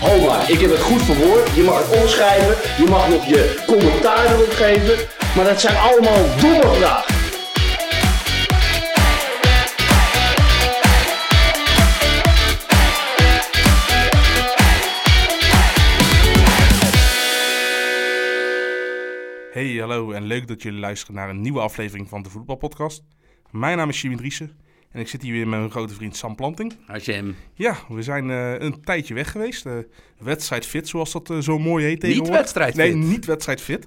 Ho maar, ik heb het goed verwoord. Je mag het omschrijven, je mag nog je commentaar erop geven. Maar dat zijn allemaal domme vragen. Hey, hallo en leuk dat jullie luisteren naar een nieuwe aflevering van de Voetbalpodcast. Mijn naam is Jimmy en ik zit hier weer met mijn grote vriend Sam Planting. Je hem Ja, we zijn eh, een tijdje weg geweest. eh wedstrijd fit, zoals dat eh, zo mooi heet tegenwoordig. wedstrijdfit. Nee, niet wedstrijd fit.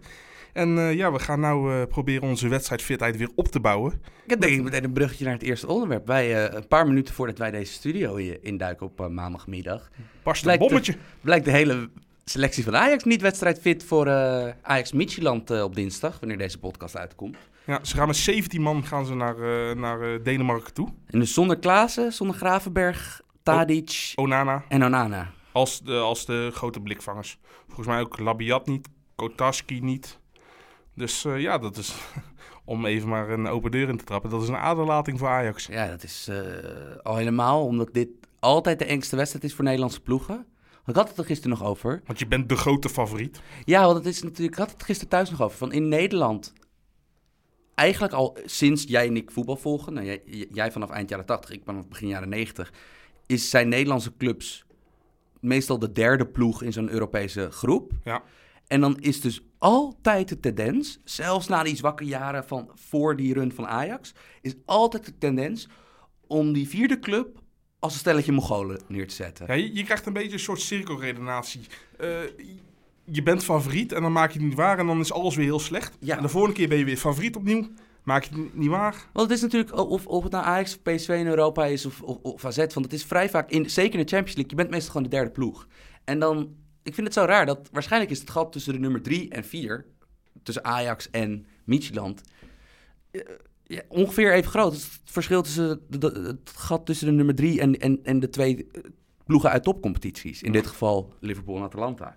En ja, we gaan nou proberen onze wedstrijdfitheid weer op te bouwen. Ik heb denk ik meteen een bruggetje naar het eerste onderwerp. Wij, een paar minuten voordat wij deze studio hier induiken op maandagmiddag, Past een Blijkt de- bommetje. blijkt de hele selectie van Ajax niet wedstrijdfit voor eh, Ajax Michieland eh, op dinsdag, wanneer deze podcast uitkomt. Ja, ze gaan met 17 man gaan ze naar, eh, naar eh, Denemarken toe. En dus zonder Klaassen, zonder Gravenberg, Tadic Onana en Onana. als de, als de grote blikvangers. Volgens mij ook Labiat niet, Kotaski niet. Dus eh, ja, dat is om even maar een open deur in te trappen. Dat is een aderlating voor Ajax. Ja, dat is eh, al helemaal omdat dit altijd de engste wedstrijd is voor Nederlandse ploegen. Ik had het er gisteren nog over. Want je bent de grote favoriet. Ja, want het is natuurlijk, ik had het gisteren thuis nog over. Van in Nederland, eigenlijk al sinds jij en ik voetbal volgen, nou, jij, jij vanaf eind jaren 80, ik vanaf begin jaren 90, is zijn Nederlandse clubs meestal de derde ploeg in zo'n Europese groep. Ja. En dan is dus altijd de tendens, zelfs na die zwakke jaren van voor die run van Ajax, is altijd de tendens om die vierde club als een stelletje Mongolen neer te zetten. Ja, je, je krijgt een beetje een soort cirkelredenatie. Eh, je bent favoriet en dan maak je het niet waar en dan is alles weer heel slecht. Ja. En de volgende keer ben je weer favoriet opnieuw. Maak je het niet waar. Want het is natuurlijk, of, of het nou Ajax of PSV in Europa is of, of, of AZ, want het is vrij vaak, in, zeker in de Champions League, je bent meestal gewoon de derde ploeg. En dan, ik vind het zo raar, dat waarschijnlijk is het gat tussen de nummer drie en vier, tussen Ajax en Midtjylland, eh, ja, ongeveer even groot. Het verschil tussen de, de- het gat tussen de nummer drie en, en, en de twee eh, ploegen uit topcompetities. In dit geval Liverpool en Atalanta.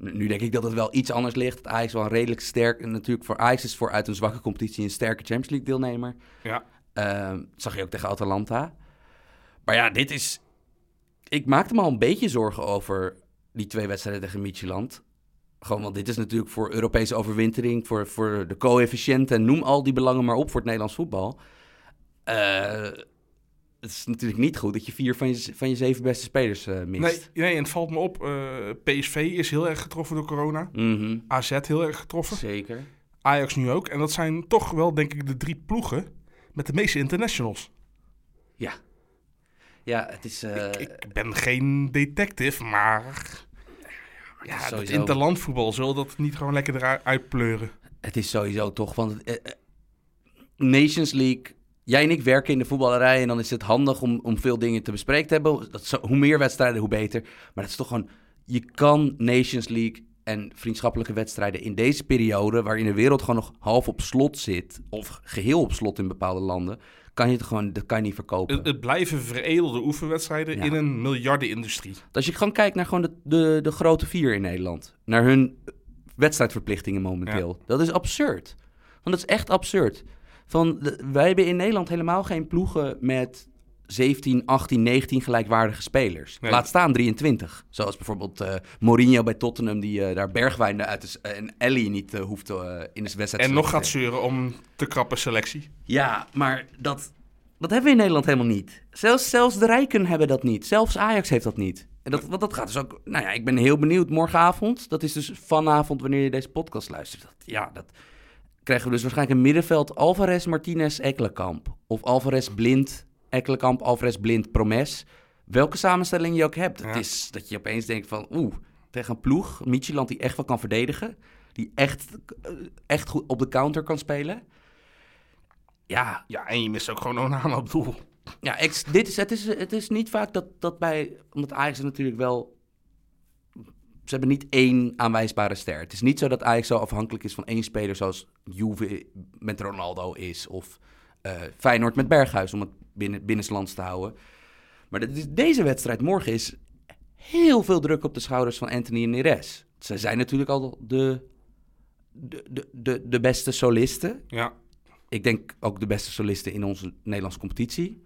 Nu denk ik dat het wel iets anders ligt. Ajax wel redelijk sterk... En natuurlijk voor Ajax is voor uit een zwakke competitie een sterke Champions League deelnemer. Ja. Ehm, dat zag je ook tegen Atalanta. Maar ja, dit is... Ik maakte me al een beetje zorgen over die twee wedstrijden tegen Midtjylland. Gewoon, want dit is natuurlijk voor Europese overwintering, voor, voor de coëfficiënten, en noem al die belangen maar op voor het Nederlands voetbal. Eh, het is natuurlijk niet goed dat je vier van je, van je zeven beste spelers eh, mist. Nee, nee, en het valt me op. eh, PSV is heel erg getroffen door corona. Mhm, AZ heel erg getroffen. Zeker. Ajax nu ook. En dat zijn toch wel, denk ik, de drie ploegen met de meeste internationals. Ja. Ja, het is... eh, Ik ben geen detective, maar... Ja, dat sowieso- interlandvoetbal, zullen dat niet gewoon lekker eruit uitpleuren? Het is sowieso toch, want Nations League. Jij en ik werken in de voetballerij en dan is het handig om, om veel dingen te bespreken te hebben. Dat, zo- hoe meer wedstrijden, hoe beter. Maar het is toch gewoon, je kan Nations League en vriendschappelijke wedstrijden in deze periode, waarin de wereld gewoon nog half op slot zit, of geheel op slot in bepaalde landen, kan je het gewoon, dat kan je niet verkopen. Het, het blijven veredelde oefenwedstrijden Ja. in een miljardenindustrie. Als je gewoon kijkt naar gewoon de, de, de grote vier in Nederland. Naar hun wedstrijdverplichtingen momenteel. Dat is absurd. Want dat is echt absurd. Van, de- wij hebben in Nederland helemaal geen ploegen met 17, 18, 19 gelijkwaardige spelers. Nee. Laat staan 23. Zoals bijvoorbeeld eh, Mourinho bij Tottenham... die eh, daar Bergwijn uit s- en Ellie niet eh, hoeft eh, in de wedstrijd En nog gaat zeuren om te krappe selectie. Ja, maar dat, dat hebben we in Nederland helemaal niet. Zelfs, zelfs de rijken hebben dat niet. Zelfs Ajax heeft dat niet. En dat, want dat gaat dus ook... Nou ja, ik ben heel benieuwd. Morgenavond, dat is dus vanavond wanneer je deze podcast luistert. Dat, ja, dat krijgen we dus waarschijnlijk een middenveld Alvarez, Martinez, Ekkelenkamp. Of Alvarez, Blind, Ekkelenkamp, Alvarez, Blind, Promes. Welke samenstelling je ook hebt. Het is dat je opeens denkt van... Oeh, tegen een ploeg, Micheland die echt wel kan verdedigen. Die echt, eh, echt goed op de counter kan spelen. Ja, Ja, en je mist ook gewoon Onana op doel. ja, ex, dit is, het, is, het is niet vaak dat, dat bij... Omdat Ajax natuurlijk wel ze hebben niet één aanwijsbare ster. Het is niet zo dat Ajax zo afhankelijk is van één speler zoals Juve met Ronaldo is. Of eh, Feyenoord met Berghuis, om het binnen, binnenlands te houden. Maar deze wedstrijd morgen is heel veel druk op de schouders van Anthony en Neres. Ze zijn natuurlijk al de, de, de, de, de beste solisten. Ja, Ik denk ook de beste solisten in onze Nederlandse competitie.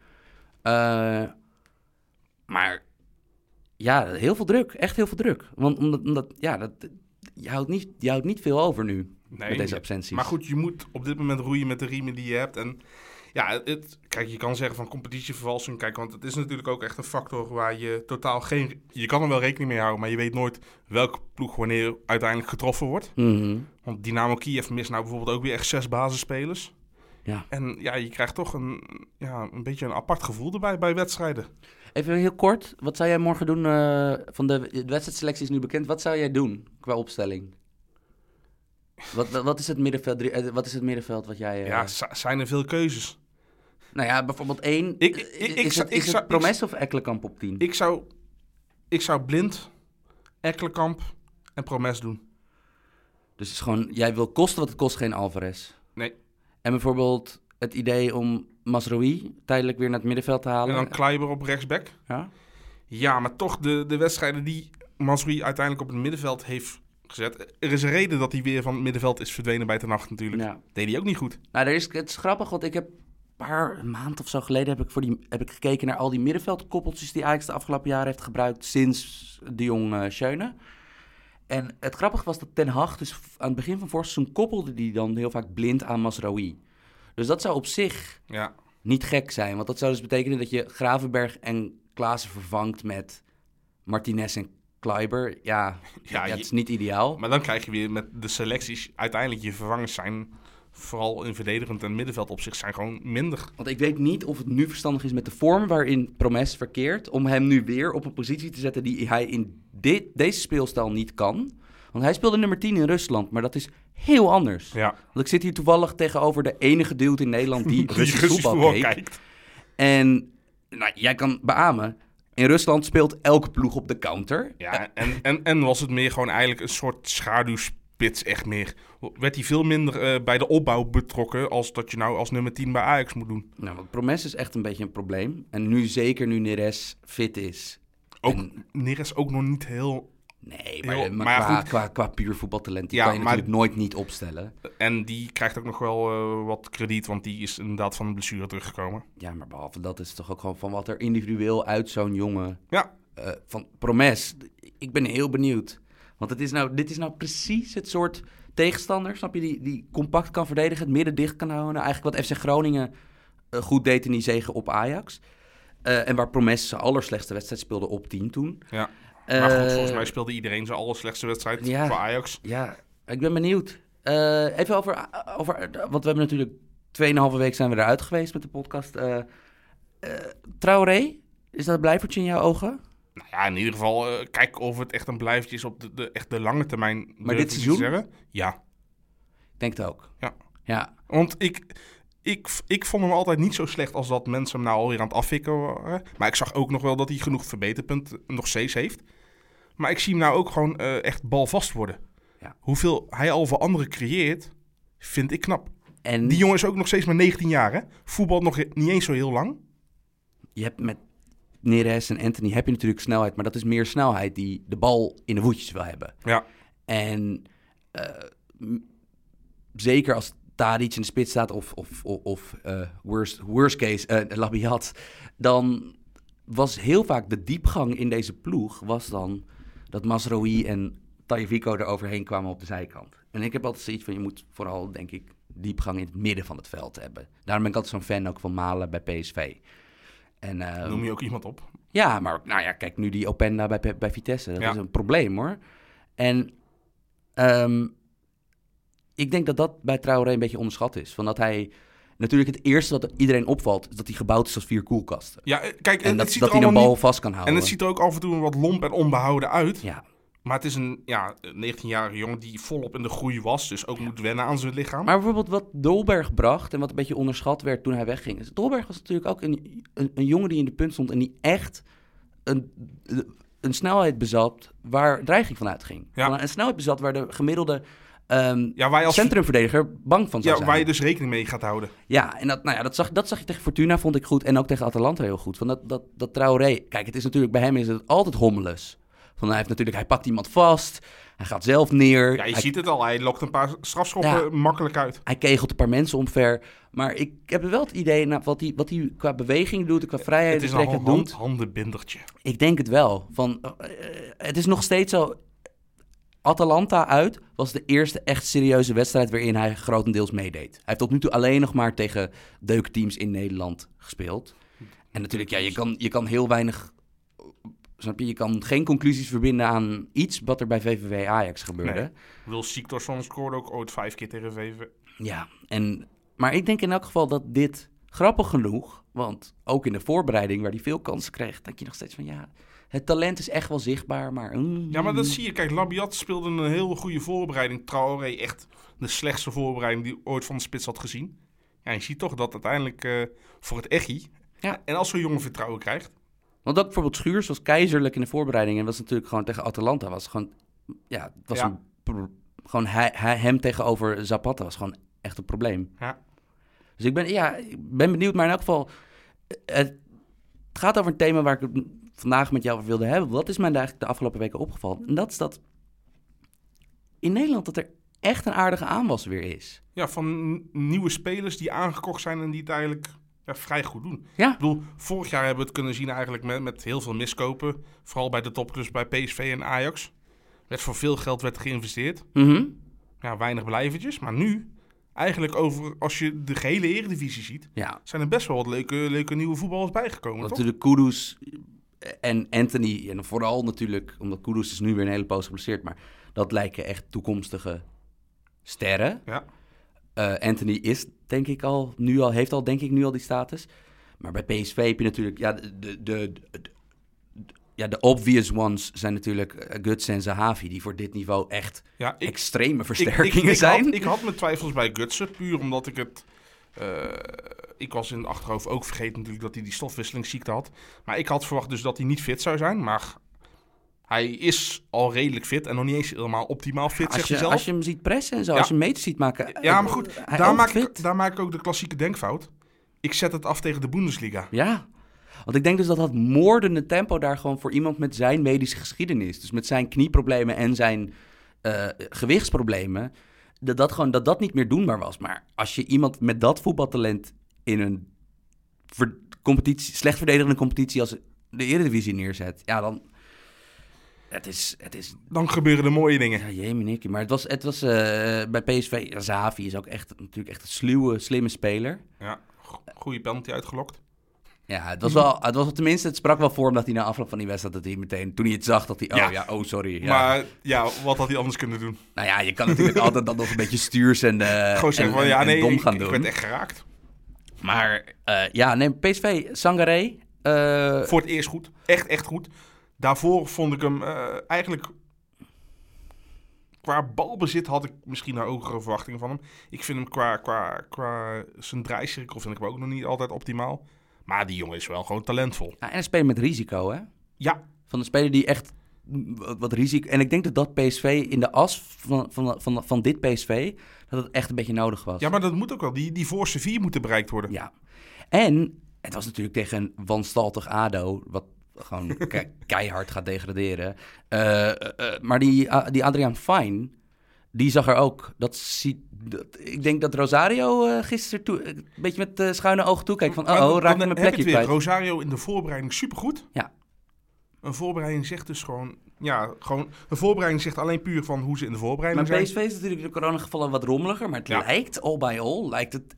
Eh, maar ja, heel veel druk. Echt heel veel druk. Want omdat, omdat ja, dat, je, houdt niet, je houdt niet veel over nu nee. met deze absenties. Maar goed, je moet op dit moment roeien met de riemen die je hebt. En ja, het, kijk, je kan zeggen van competitievervalsing. Kijk, want het is natuurlijk ook echt een factor waar je totaal geen... Je kan er wel rekening mee houden, maar je weet nooit welke ploeg wanneer uiteindelijk getroffen wordt. Mhm. Want Dynamo Kiev mist nou bijvoorbeeld ook weer echt zes basisspelers. Ja. En ja, je krijgt toch een, ja, een beetje een apart gevoel erbij bij wedstrijden. Even heel kort, wat zou jij morgen doen? eh, van de, de wedstrijdselectie is nu bekend. Wat zou jij doen qua opstelling? Wat, wat, is het middenveld, eh, wat is het middenveld wat jij... eh, Ja, zijn er veel keuzes. Nou ja, bijvoorbeeld één. Ik- ik- ik het, is het Promes of Ekkelenkamp op 10? Ik zou, ik zou blind, Ekkelenkamp en Promes doen. Dus het is gewoon, jij wil kosten wat het kost, geen Alvarez. Nee. En bijvoorbeeld het idee om Masrowi tijdelijk weer naar het middenveld te En halen. dan Kleiber op rechtsback. ja? Ja, maar toch de, de wedstrijden die Masri uiteindelijk op het middenveld heeft gezet. Er is een reden dat hij weer van het middenveld is verdwenen bij Ten Nacht natuurlijk. ja. Deed hij ook niet goed. Nou, er is, het is grappig, want ik heb een paar een maand of zo geleden heb ik, voor die, heb ik gekeken naar al die middenveldkoppeltjes die Ajax de afgelopen jaren heeft gebruikt sinds de jong eh Schöne. En het grappige was dat Ten Hag, dus aan het begin van vorig seizoen, koppelde die dan heel vaak blind aan Masraoui. Dus dat zou op zich Ja, niet gek zijn. Want dat zou dus betekenen dat je Gravenberg en Klaassen vervangt met Martinez en Kleiber. Ja, Ja, ja, het is niet ideaal. maar dan krijg je weer met de selecties. Uiteindelijk je vervangers zijn, vooral in verdedigend en middenveld op zich, zijn gewoon minder. Want ik weet niet of het nu verstandig is met de vorm waarin Promes verkeert... om hem nu weer op een positie te zetten die hij in dit, deze speelstijl niet kan. Want hij speelde nummer 10 in Rusland, maar dat is heel anders. Ja, Want ik zit hier toevallig tegenover de enige dude in Nederland die die Russisch voetbal voetbal kijkt. En nou, jij kan beamen, in Rusland speelt elke ploeg op de counter. Ja, en, en, en was het meer gewoon eigenlijk een soort schaduwspits echt meer. Werd hij veel minder eh, bij de opbouw betrokken als dat je nou als nummer 10 bij Ajax moet doen. Nou, want Promes is echt een beetje een probleem. En nu zeker nu Neres fit is. Ook En- Neres ook nog niet heel Nee, maar, Heel- maar, maar qua, goed. qua, qua puur voetbaltalent die Ja, kan je maar- natuurlijk nooit niet opstellen. En die krijgt ook nog wel eh, wat krediet, want die is inderdaad van de blessure teruggekomen. Ja, maar behalve dat is toch ook gewoon van wat er individueel uit zo'n jongen... Ja, eh, van Promes, ik ben heel benieuwd. Want het is nou, dit is nou precies het soort tegenstander, snap je? Die, die compact kan verdedigen, het midden dicht kan houden. Eigenlijk wat FC Groningen eh, goed deed in die zegen op Ajax. Eh, en waar Promes zijn allerslechtste wedstrijd speelde op 10 toen. ja. Maar goed, Eh, volgens mij speelde iedereen zijn allerslechtste wedstrijd ja. voor Ajax. Ja, ik ben benieuwd. Eh, even over, over... Want we hebben natuurlijk... 2,5 week zijn we eruit geweest met de podcast. Eh eh, Traoré, is dat een blijvertje in jouw ogen? Nou ja, in ieder geval, eh, kijk of het echt een blijftje is op de, de, echt de lange termijn. durf dit seizoen? Zeggen. Ja, Ik denk het ook. Ja. Ja, want ik, ik, ik vond hem altijd niet zo slecht als dat mensen hem nou alweer aan het afvikken waren. Maar ik zag ook nog wel dat hij genoeg verbeterpunten nog steeds heeft. Maar ik zie hem nou ook gewoon eh, echt balvast worden. Ja. Hoeveel hij al voor anderen creëert, vind ik knap. en Die jongen is ook nog steeds maar 19 jaar, hè? Voetbalt nog niet eens zo heel lang. je hebt met Neres en Anthony heb je natuurlijk snelheid. Maar dat is meer snelheid die de bal in de voetjes wil hebben. Ja, En eh, zeker als Tadic in de spits staat of, of, of, of, eh, worst, worst case eh Labiat, dan was heel vaak de diepgang in deze ploeg was dan dat Masrowi en Tajevico er overheen kwamen op de zijkant. En ik heb altijd zoiets van, je moet vooral, denk ik, diepgang in het midden van het veld hebben. Daarom ben ik altijd zo'n fan ook van Malen bij PSV. En, eh, noem je ook iemand op. ja, maar nou ja, kijk nu die Openda bij, bij Vitesse. Dat Ja. is een probleem hoor. En ehm, ik denk dat dat bij Traoré een beetje onderschat is. Van dat hij... Natuurlijk het eerste wat iedereen opvalt... is dat hij gebouwd is als vier koelkasten. Ja, eh, kijk, En dat, dat hij een bal niet... vast kan houden. En het ziet er ook af en toe wat lomp en onbehouden uit. Ja, Maar het is een ja, 19-jarige jongen die volop in de groei was. Dus ook moet wennen aan zijn lichaam. maar bijvoorbeeld wat Dolberg bracht... en wat een beetje onderschat werd toen hij wegging... is Dolberg was natuurlijk ook een, een, een jongen die in de punt stond... en die echt een, een snelheid bezat waar dreiging van uitging. Ja. Een snelheid bezat waar de gemiddelde ehm, Ja, waar je, als, centrumverdediger bang van zou ja, zijn. waar je dus rekening mee gaat houden. Ja, en dat, nou ja, dat, zag, dat zag je tegen Fortuna, vond ik goed. En ook tegen Atalanta heel goed. Van dat, dat, dat Traoré... Kijk, het is natuurlijk, bij hem is het altijd hommeles. Van hij heeft natuurlijk, hij pakt iemand vast. Hij gaat zelf neer. Ja, je hij, ziet het al. Hij lokt een paar strafschoppen Ja. makkelijk uit. hij kegelt een paar mensen omver. Maar ik heb wel het idee, nou, wat hij wat hij qua beweging doet, qua vrijheid Het is een hand, doet. handenbindertje. Ik denk het wel. Van, eh, het is nog steeds zo. Atalanta uit was de eerste echt serieuze wedstrijd waarin hij grotendeels meedeed. Hij heeft tot nu toe alleen nog maar tegen deukteams in Nederland gespeeld. En natuurlijk, ja, je kan, je kan heel weinig. Snap je? Je kan geen conclusies verbinden aan iets wat er bij VVV Ajax gebeurde. Nee. Wil Siktorsson scoorde ook ooit vijf keer tegen VV. Ja, en, maar ik denk in elk geval dat dit grappig genoeg, want ook in de voorbereiding waar hij veel kansen kreeg, denk je nog steeds van ja, het talent is echt wel zichtbaar, maar... mm, Ja, maar dat zie je. Kijk, Labiat speelde een heel goede voorbereiding. Traoré echt de slechtste voorbereiding die ooit van de spits had gezien. Ja, je ziet toch dat uiteindelijk eh, voor het echi... Ja. En als zo'n jongen vertrouwen krijgt... Want ook bijvoorbeeld Schuurs was keizerlijk in de voorbereiding en was natuurlijk gewoon tegen Atalanta, was gewoon, ja, het was Ja. een, gewoon hij, hij, hem tegenover Zapata was gewoon echt een probleem. Ja. Dus ik ben, ja, ik ben benieuwd, maar in elk geval, eh, het gaat over een thema waar ik het vandaag met jou over wilde hebben. Wat is mij eigenlijk de afgelopen weken opgevallen? En dat is dat in Nederland dat er echt een aardige aanwas weer is. Ja, van nieuwe spelers die aangekocht zijn en die het eigenlijk ja, vrij goed doen. Ja. Ik bedoel, vorig jaar hebben we het kunnen zien eigenlijk met, met heel veel miskopen. Vooral bij de topclubs bij PSV en Ajax. Werd voor veel geld werd geïnvesteerd. Mhm. Ja, weinig blijvertjes. Maar nu, eigenlijk over, als je de gehele eredivisie ziet... Ja, zijn er best wel wat leuke, leuke nieuwe voetballers bijgekomen, toch? natuurlijk Kudus en Anthony, en vooral natuurlijk, omdat Kudus is nu weer een hele poos geblesseerd, maar dat lijken echt toekomstige sterren. Ja. Eh, Anthony is denk ik al, nu al, heeft al denk ik nu al die status. Maar bij PSV heb je natuurlijk, ja, de, de, de, de- ja, de obvious ones zijn natuurlijk eh, Guts en Zahavi, die voor dit niveau echt Ja, ik, extreme versterkingen ik, ik zijn. Had, ik had mijn twijfels bij Gutsen, puur omdat ik het... eh, ik was in het achterhoofd ook vergeten natuurlijk dat hij die stofwisselingsziekte had. Maar ik had verwacht dus dat hij niet fit zou zijn. Maar hij is al redelijk fit en nog niet eens helemaal optimaal fit, als, zegt je, hij zelf. als je hem ziet pressen en zo, Ja. als je hem meters ziet maken. Ja, eh, maar goed, hij daar maak, fit. ik, daar maak ik ook de klassieke denkfout. Ik zet het af tegen de Bundesliga. Ja, want ik denk dus dat dat moordende tempo daar gewoon voor iemand met zijn medische geschiedenis, dus met zijn knieproblemen en zijn eh, gewichtsproblemen, dat dat gewoon dat dat niet meer doenbaar was. Maar als je iemand met dat voetbaltalent in een ver- competitie, slecht verdedigende competitie als de Eredivisie neerzet, ja dan het is het is Dan gebeuren er mooie dingen. ja jemenikkie. Maar het was het was eh, bij PSV Zavi is ook echt natuurlijk echt een sluwe slimme speler. Ja, go- goede penalty uitgelokt. Ja, het was wel, het was tenminste, het sprak wel voor hem dat hij na afloop van die wedstrijd, dat hij meteen, toen hij het zag, dat hij, oh Ja. ja, oh sorry. Ja. Maar ja, wat had hij anders kunnen doen? nou ja, je kan natuurlijk altijd dan nog een beetje stuurs en, Gewoon zeggen en- van, ja en nee, dom ik, gaan ik doen. werd echt geraakt. Maar eh, ja, nee, PSV, Sangaré, Voor het eerst goed. Echt, echt goed. Daarvoor vond ik hem eh, eigenlijk... Qua balbezit had ik misschien naar hogere verwachtingen van hem. Ik vind hem qua, qua, qua zijn draaicirkel vind ik hem ook nog niet altijd optimaal. Maar die jongen is wel gewoon talentvol. ja, en een speler met risico, hè. Ja, Van een speler die echt wat, wat risico... En ik denk dat dat PSV in de as van, van, van, van dit PSV, dat het echt een beetje nodig was. ja, maar dat moet ook wel. Die, die voorste vier moeten bereikt worden. Ja. En het was natuurlijk tegen een wanstaltig ADO, wat gewoon ke- keihard gaat degraderen. Eh, eh, eh, maar die, die Adriaan Fine, die zag er ook. Dat ziet, dat, ik denk dat Rosario gisteren toe, een beetje met eh, schuine ogen toekijkt van, Maar oh, raak ik mijn plekje weer. kwijt. Rosario in de voorbereiding supergoed. Ja. Een voorbereiding zegt dus gewoon... Ja, gewoon... Een voorbereiding zegt alleen puur van hoe ze in de Maar voorbereiding zijn. PSV is natuurlijk de coronagevallen wat rommeliger, maar het Ja. lijkt, all by all, lijkt het...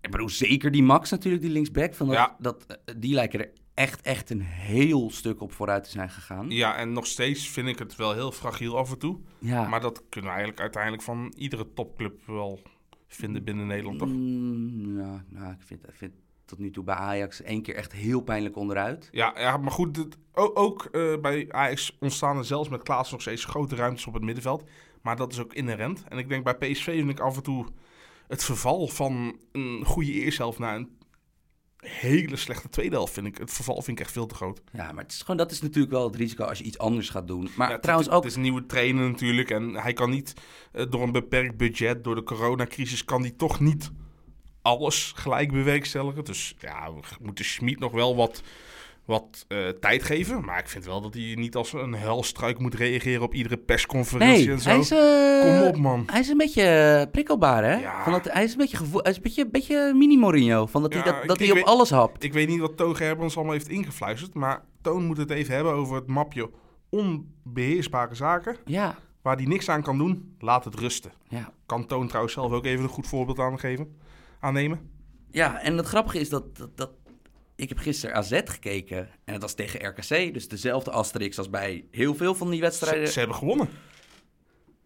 Ik bedoel, zeker die Max natuurlijk, die linksback, van dat, Ja. dat, die lijken er echt, echt een heel stuk op vooruit te zijn gegaan. Ja, en nog steeds vind ik het wel heel fragiel af en toe. Ja. Maar dat kunnen we eigenlijk uiteindelijk van iedere topclub wel vinden binnen Nederland, toch? Mm, ja, nou, ik vind, ik vind tot nu toe bij Ajax één keer echt heel pijnlijk onderuit. Ja, ja maar goed, ook, ook eh, bij Ajax ontstaan er zelfs met Klaas nog steeds grote ruimtes op het middenveld. Maar dat is ook inherent. En ik denk bij PSV vind ik af en toe het verval van een goede eerste helft naar een hele slechte tweede helft, vind ik. Het verval vind ik echt veel te groot. Ja, maar het is gewoon, dat is natuurlijk wel het risico als je iets anders gaat doen. Maar Ja, trouwens ook... Het is een nieuwe trainer natuurlijk. En hij kan niet eh, door een beperkt budget, door de coronacrisis, kan hij toch niet alles gelijk bewerkstelligen. Dus ja, we moeten Schmid nog wel wat, wat eh, tijd geven. Maar ik vind wel dat hij niet als een helstruik moet reageren op iedere persconferentie Nee, en zo. hij is, eh, Kom op, man. Hij is een beetje eh, prikkelbaar, hè? Ja. Van dat, hij is een beetje, gevoel, hij is een beetje, beetje mini-Mourinho. Van dat Ja, hij, dat, dat hij op weet- alles hapt. Ik weet niet wat Toon Gerbrands allemaal heeft ingefluisterd. Maar Toon moet het even hebben over het mapje onbeheersbare zaken. Ja, Waar hij niks aan kan doen, laat het rusten. ja. Kan Toon trouwens zelf ook even een goed voorbeeld aangeven, aannemen. Ja, en het grappige is dat, dat, dat... Ik heb gisteren AZ gekeken en het was tegen RKC. Dus dezelfde asterix als bij heel veel van die wedstrijden. ze hebben gewonnen.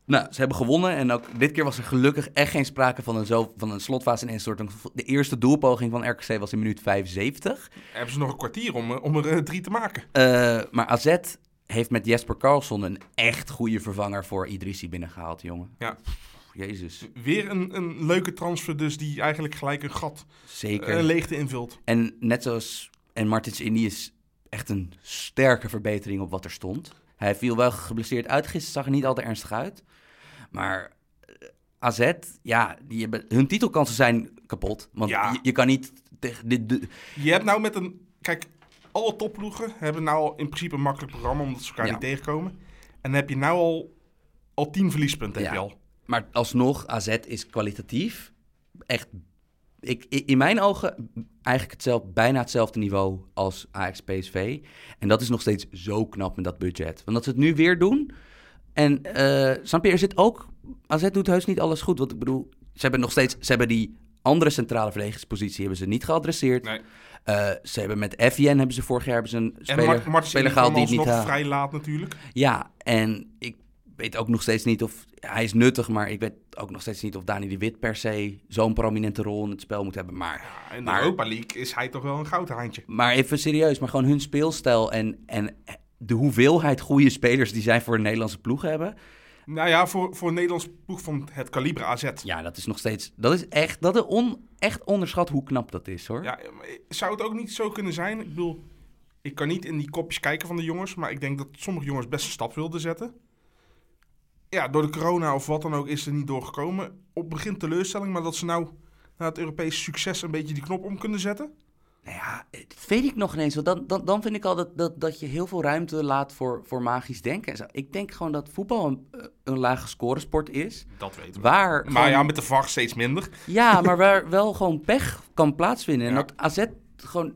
Nou, ze hebben gewonnen en ook dit keer was er gelukkig echt geen sprake van een, zo, van een slotfase en instorting. De eerste doelpoging van RKC was in minuut 75. Hebben ze nog een kwartier om, eh, om er eh, drie te maken. Eh, maar AZ heeft met Jesper Karlsson een echt goede vervanger voor Idrissi binnengehaald, jongen. Ja. Jezus, Weer een, een leuke transfer dus die eigenlijk gelijk een gat, zeker. een leegte invult. En net zoals... En Martins Indy is echt een sterke verbetering op wat er stond. Hij viel wel geblesseerd uit. Gisteren zag er niet al te ernstig uit. Maar eh, AZ, ja, die hebben, hun titelkansen zijn kapot. Want Ja. je, je kan niet tegen dit... de- Je hebt nou met een... Kijk, alle topploegen hebben nou in principe een makkelijk programma omdat ze elkaar Ja. niet tegenkomen. En dan heb je nou al, al tien verliespunten. Heb je al. Maar alsnog, AZ is kwalitatief echt... Ik, in mijn ogen eigenlijk hetzelfde, bijna hetzelfde niveau als Ajax PSV. En dat is nog steeds zo knap met dat budget. Want dat ze het nu weer doen... En eh snap je, er zit ook... AZ doet heus niet alles goed. Want ik bedoel, ze hebben nog steeds... Ze hebben die andere centrale verdedigingspositie hebben ze niet geadresseerd. Nee. Eh, ze hebben met FJN hebben ze vorig jaar hebben ze een En speler, Mart- Martens speler gehaald die het niet haalt. vrij laat natuurlijk. Ja, en ik weet ook nog steeds niet of... Hij is nuttig, maar ik weet ook nog steeds niet of Dani de Wit per se zo'n prominente rol in het spel moet hebben. Maar, Ja, in de Maar- Europa League is hij toch wel een goudhaantje. maar even serieus, maar gewoon hun speelstijl en, en de hoeveelheid goede spelers die zij voor een Nederlandse ploeg hebben. Nou ja, voor, voor een Nederlands ploeg van het kaliber AZ. Ja, dat is nog steeds... Dat is echt, dat is on, echt onderschat hoe knap dat is, hoor. Ja, zou het ook niet zo kunnen zijn? Ik bedoel, ik kan niet in die kopjes kijken van de jongens, maar ik denk dat sommige jongens best een stap wilden zetten. Ja, door de corona of wat dan ook is er niet doorgekomen. Op begin teleurstelling, maar dat ze nou na het Europese succes een beetje die knop om kunnen zetten. Nou ja, dat weet ik nog ineens. Want dan, dan, dan vind ik al dat, dat, dat je heel veel ruimte laat voor, voor magisch denken. en zo. Ik denk gewoon dat voetbal een, een lage scoresport is. Dat weten we. Waar Maar gewoon- ja, met de VAR steeds minder. Ja, maar waar wel gewoon pech kan plaatsvinden. En Ja. dat AZ gewoon...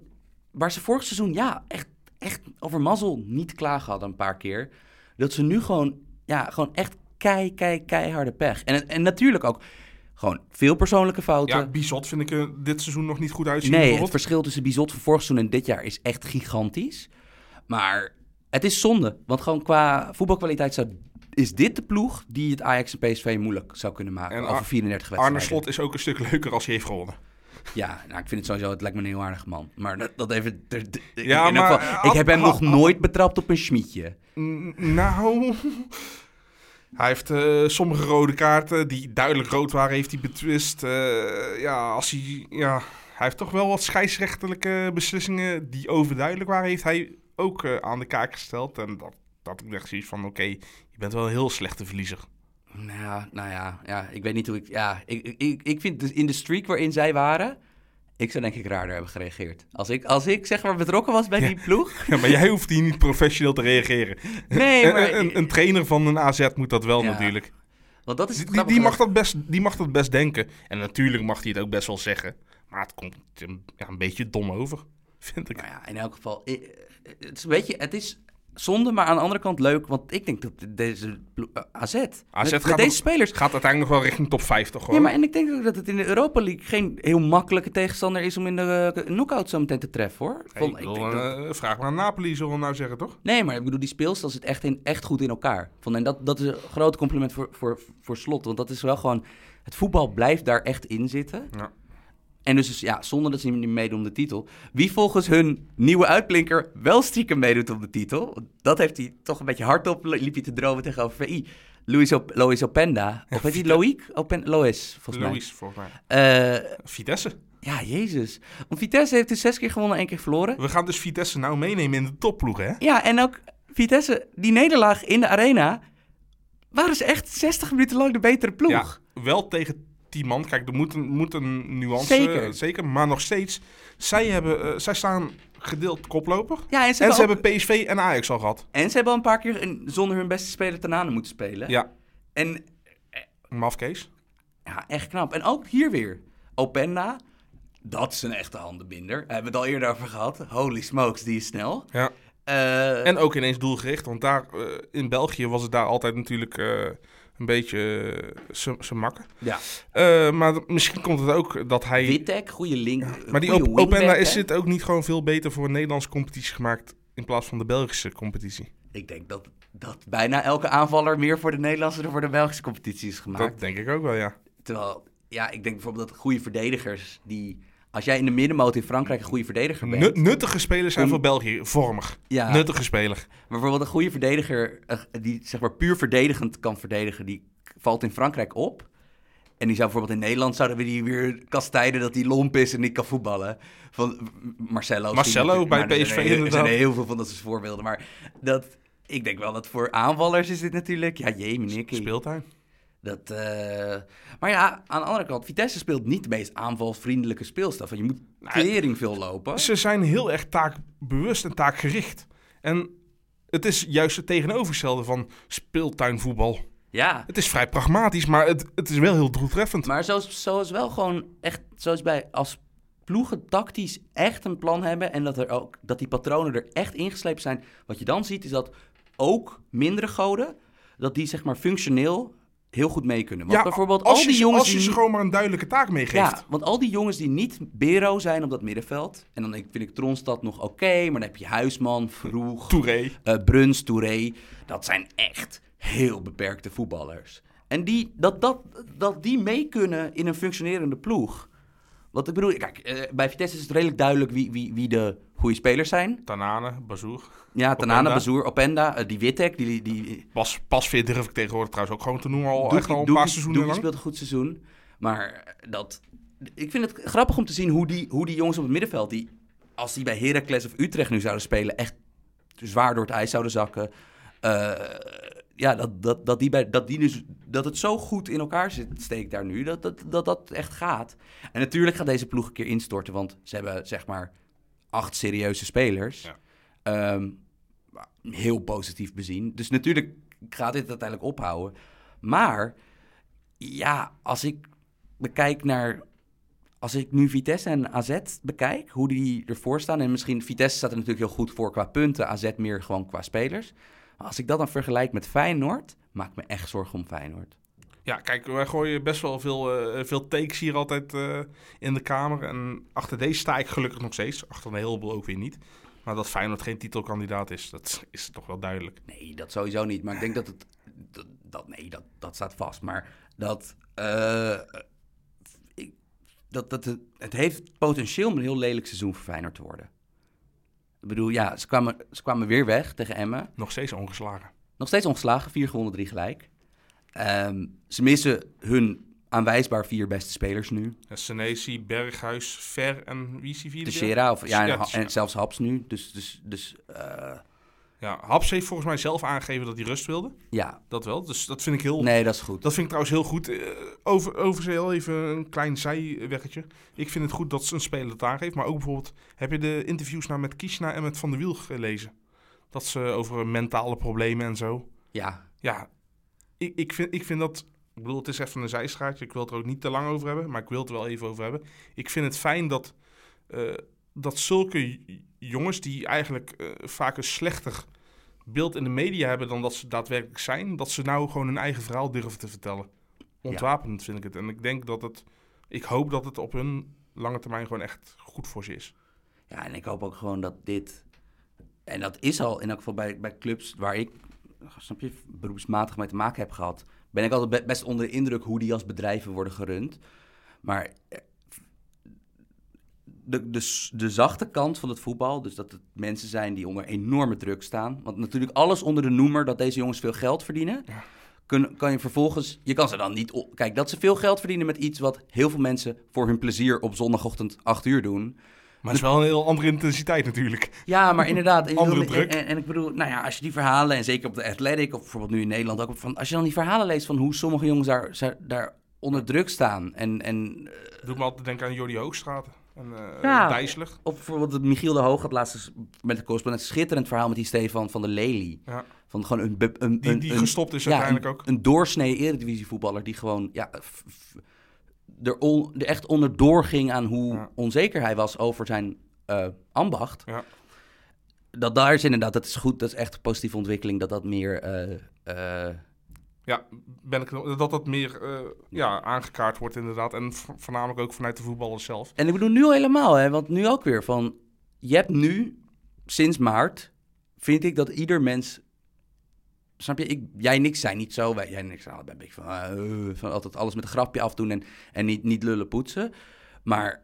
Waar ze vorig seizoen, ja, echt, echt over mazzel niet klagen hadden een paar keer. Dat ze nu gewoon, ja, gewoon echt kei, kei, keiharde pech. En, en natuurlijk ook gewoon veel persoonlijke fouten. Ja, Bizot vind ik er dit seizoen nog niet goed uitzien. nee, het verschil tussen Bizot van vorig seizoen en dit jaar is echt gigantisch. Maar het is zonde, want gewoon qua voetbalkwaliteit zou, is dit de ploeg die het Ajax en PSV moeilijk zou kunnen maken En over Ar- 34 wedstrijden. Arne Slot is ook een stuk leuker als hij heeft gewonnen. Ja, nou, ik vind het sowieso, het lijkt me een heel aardig man. Maar dat, dat even... ik- Ja, maar, geval, eh, ik heb hem nog nooit betrapt op een schmietje. Nou, hij heeft eh, sommige rode kaarten die duidelijk rood waren, heeft hij betwist. Eh, ja, als hij, ja, hij heeft toch wel wat scheidsrechtelijke beslissingen die overduidelijk waren, heeft hij ook eh, aan de kaak gesteld. En dat, dat ik dacht zoiets van, oké, je bent wel een heel slechte verliezer. Nou nou ja, ja, ik weet niet hoe ik... Ja, ik, ik, ik vind in de streak waarin zij waren... Ik zou denk ik raarder hebben gereageerd. Als ik, als ik zeg maar betrokken was bij die ploeg... Ja, maar jij hoeft hier niet professioneel te reageren. Nee, maar... een, trainer van een AZ moet dat wel Ja, natuurlijk. Want dat is Die, die, mag dat best, die mag dat best denken. En natuurlijk mag hij het ook best wel zeggen. Maar het komt een, ja, een beetje dom over, vind ik. Nou ja, in elk geval... Het is, weet je, het is zonde, maar aan de andere kant leuk. Want ik denk dat deze eh, AZ... met, deze nog- spelers... Gaat uiteindelijk nog wel richting top 50 hoor. Ja, maar en ik denk ook dat het in de Europa League geen heel makkelijke tegenstander is om in de uh, knockout zo meteen te treffen, hoor. Hey, Van- ik denk dat- eh, vraag maar aan Napoli, zullen we nou zeggen, toch? Nee, maar ik bedoel, die speelstijl zit echt, in, echt goed in elkaar. Van, en dat, dat is een groot compliment voor, voor, voor Slot. Want dat is wel gewoon... Het voetbal blijft daar echt in zitten. Ja. En dus, ja, zonder dat ze niet meedoen om de titel. Wie volgens hun nieuwe uitblinker wel stiekem meedoet om de titel... Dat heeft hij toch een beetje hardop... liep hij te dromen tegenover VI. Luis, Op Lois Openda. Of heet hij Loïc? Open Lois, volgens mij. Louis, volgens mij. Eh, Vitesse. Ja, jezus. Want Vitesse heeft dus zes keer gewonnen, één keer verloren. We gaan dus Vitesse nou meenemen in de topploeg, hè? Ja, en ook Vitesse, die nederlaag in de arena, waren ze echt 60 minuten lang de betere ploeg. Ja, wel tegen 10 man. Kijk, er moet een, moet een nuance. Zeker. eh, zeker. Maar nog steeds, zij, hebben, eh, zij staan gedeeld koploper. Ja, en ze, En ze hebben, ook- hebben PSV en Ajax al gehad. en ze hebben al een paar keer een- zonder hun beste speler Tanane moeten spelen. Ja, En mafkees. ja, echt knap. En ook hier weer. Openda, dat is een echte handenbinder. Hebben we het al eerder over gehad. Holy smokes, die is snel. Ja. Eh, En ook ineens doelgericht. Want daar eh, in België was het daar altijd natuurlijk eh, een beetje uh, zijn makken. ja. Eh, maar misschien komt het ook dat hij... Wittek, goede link. maar die Op- Openda is dit ook niet gewoon veel beter voor een Nederlandse competitie gemaakt... in plaats van de Belgische competitie. Ik denk dat, dat bijna elke aanvaller meer voor de Nederlandse dan voor de Belgische competitie is gemaakt. Dat denk ik ook wel, ja. Terwijl, ja, ik denk bijvoorbeeld dat goede verdedigers die... Als jij in de middenmoot in Frankrijk een goede verdediger bent... Nut- nuttige spelers zijn Om- voor België vormig. Ja. Nuttige speler. Maar bijvoorbeeld een goede verdediger eh, die zeg maar puur verdedigend kan verdedigen, die valt in Frankrijk op. En die zou bijvoorbeeld in Nederland zouden we die weer kastijden dat hij lomp is en niet kan voetballen. Van Marcelo. Marcelo bij Nou, er PSV zijn heel- Er zijn heel veel van dat soort voorbeelden. Maar dat, ik denk wel dat voor aanvallers is dit natuurlijk... Ja, jee, meneer. Speeltuin. Dat, eh, Maar ja, aan de andere kant, Vitesse speelt niet de meest aanvalvriendelijke speelstaf. Je moet tering veel lopen. Ze zijn heel erg taakbewust en taakgericht. En het is juist het tegenovergestelde van speeltuinvoetbal. Ja, Het is vrij pragmatisch, maar het, het is wel heel doeltreffend. Maar zoals, zoals wel gewoon echt, zoals bij als ploegen tactisch echt een plan hebben en dat, er ook, dat die patronen er echt ingeslepen zijn. Wat je dan ziet is dat ook mindere goden, dat die zeg maar functioneel heel goed mee kunnen. Want bijvoorbeeld als al die je, jongens als je die ze gewoon maar een duidelijke taak meegeeft. ja, want al die jongens die niet Bero zijn op dat middenveld. En dan vind ik Tronstad nog oké, maar dan heb je Huisman, Vroeg, Touré. eh Bruns, Touré. Dat zijn echt heel beperkte voetballers. En die, dat, dat, dat die mee kunnen in een functionerende ploeg. Wat ik bedoel, kijk, eh, bij Vitesse is het redelijk duidelijk wie, wie, wie de goede spelers zijn. Tanane, Bazoer. Ja, Tanane. Bazoer, Openda, eh, die Wittek, die... die Pas, Pasveer durf ik tegenwoordig trouwens ook gewoon te noemen. Al echt al een paar seizoenen lang. speelt een goed seizoen. Maar dat... Ik vind het grappig om te zien hoe die, hoe die jongens op het middenveld... Die, als die bij Heracles of Utrecht nu zouden spelen... echt zwaar door het ijs zouden zakken. Eh, ja, dat, dat, dat, die bij, dat, die dus, dat het zo goed in elkaar zit, steekt daar nu... Dat dat, dat dat echt gaat. En natuurlijk gaat deze ploeg een keer instorten... want ze hebben zeg maar acht serieuze spelers... Ja. Ehm, heel positief bezien. Dus natuurlijk gaat dit uiteindelijk ophouden. Maar ja, als ik bekijk naar. Als ik nu Vitesse en AZ bekijk, hoe die ervoor staan. En misschien Vitesse staat er natuurlijk heel goed voor qua punten. AZ meer gewoon qua spelers. Maar als ik dat dan vergelijk met Feyenoord, maak ik me echt zorgen om Feyenoord. Ja, kijk, wij gooien best wel veel, eh, veel takes hier altijd eh, in de kamer. En achter deze sta ik gelukkig nog steeds. Achter een heleboel ook weer niet. Maar dat Feyenoord geen titelkandidaat is, dat is toch wel duidelijk. Nee, dat sowieso niet. Maar ik denk dat het. Dat, dat- nee, dat, dat staat vast. Maar dat. eh, ik, dat, dat het, het heeft potentieel om een heel lelijk seizoen voor Feyenoord te worden. Ik bedoel, ja, ze kwamen, ze kwamen weer weg tegen Emmen. Nog steeds ongeslagen. Nog steeds ongeslagen, vier gewonnen, drie gelijk. Ehm, ze missen hun aanwijsbaar vier beste spelers nu. Senesi, Berghuis, Ver en wie is die vierde? Teixeira of, ja, en zelfs Haps nu. Dus, dus, dus eh, Ja, Haps heeft volgens mij zelf aangegeven dat hij rust wilde. ja, Dat wel. Dus dat vind ik heel... nee, dat is goed. Dat vind ik trouwens heel goed. Eh, over, over heel even een klein zijweggetje. Ik vind het goed dat ze een speler het aangeeft. Maar ook bijvoorbeeld, heb je de interviews nou met Kishna en met Van der Wiel gelezen? Dat ze over mentale problemen en zo. Ja, Ja, ik, ik, vind, ik vind dat... Ik bedoel, het is even een zijstraatje. Ik wil het er ook niet te lang over hebben. Maar ik wil het er wel even over hebben. Ik vind het fijn dat, eh, dat zulke jongens die eigenlijk eh, vaak een slechter beeld in de media hebben dan dat ze daadwerkelijk zijn, dat ze nou gewoon hun eigen verhaal durven te vertellen. Ontwapenend vind ik het. En ik denk dat het, ik hoop dat het op hun lange termijn gewoon echt goed voor ze is. Ja, en ik hoop ook gewoon dat dit... En dat is al in elk geval bij, bij clubs waar ik, snap je, beroepsmatig mee te maken heb gehad... ben ik altijd be- best onder de indruk hoe die als bedrijven worden gerund. Maar eh, de, de, de zachte kant van het voetbal, dus dat het mensen zijn die onder enorme druk staan... want natuurlijk alles onder de noemer dat deze jongens veel geld verdienen... Ja. kun, kan je vervolgens... Je kan ze dan niet... op- Kijk, dat ze veel geld verdienen met iets wat heel veel mensen voor hun plezier op zondagochtend 8 uur doen. Maar het is wel een heel andere intensiteit natuurlijk. Ja, maar inderdaad. Andere druk. En, en ik bedoel, nou ja, als je die verhalen, en zeker op de Athletic, of bijvoorbeeld nu in Nederland ook, van, als je dan die verhalen leest van hoe sommige jongens daar, daar, onder druk staan. En, en Doe me altijd denken aan Jordi Hoogstraat en eh Ja. Of bijvoorbeeld Michiel de Hoog had laatst met de correspondent een schitterend verhaal met die Stefan van de Lely. Ja. Van gewoon een, een, Die, die een- gestopt is ja, uiteindelijk een, ook. Een doorsnee eredivisievoetballer die gewoon ja, f- f- er, on- er echt onderdoor ging aan hoe Ja. onzeker hij was over zijn eh, ambacht. Ja. Dat daar is inderdaad, dat is goed, dat is echt een positieve ontwikkeling, dat dat meer... eh, eh, Ja, ben ik, dat dat meer eh, ja, aangekaart wordt inderdaad. En vo- voornamelijk ook vanuit de voetballers zelf. En ik bedoel nu al helemaal, hè, want nu ook weer van... Je hebt nu, sinds maart, vind ik dat ieder mens... Snap je, ik, jij en ik zijn niet zo, wij, jij en ik zijn een beetje van, eh, van altijd alles met een grapje afdoen en, en niet, niet lullen poetsen. Maar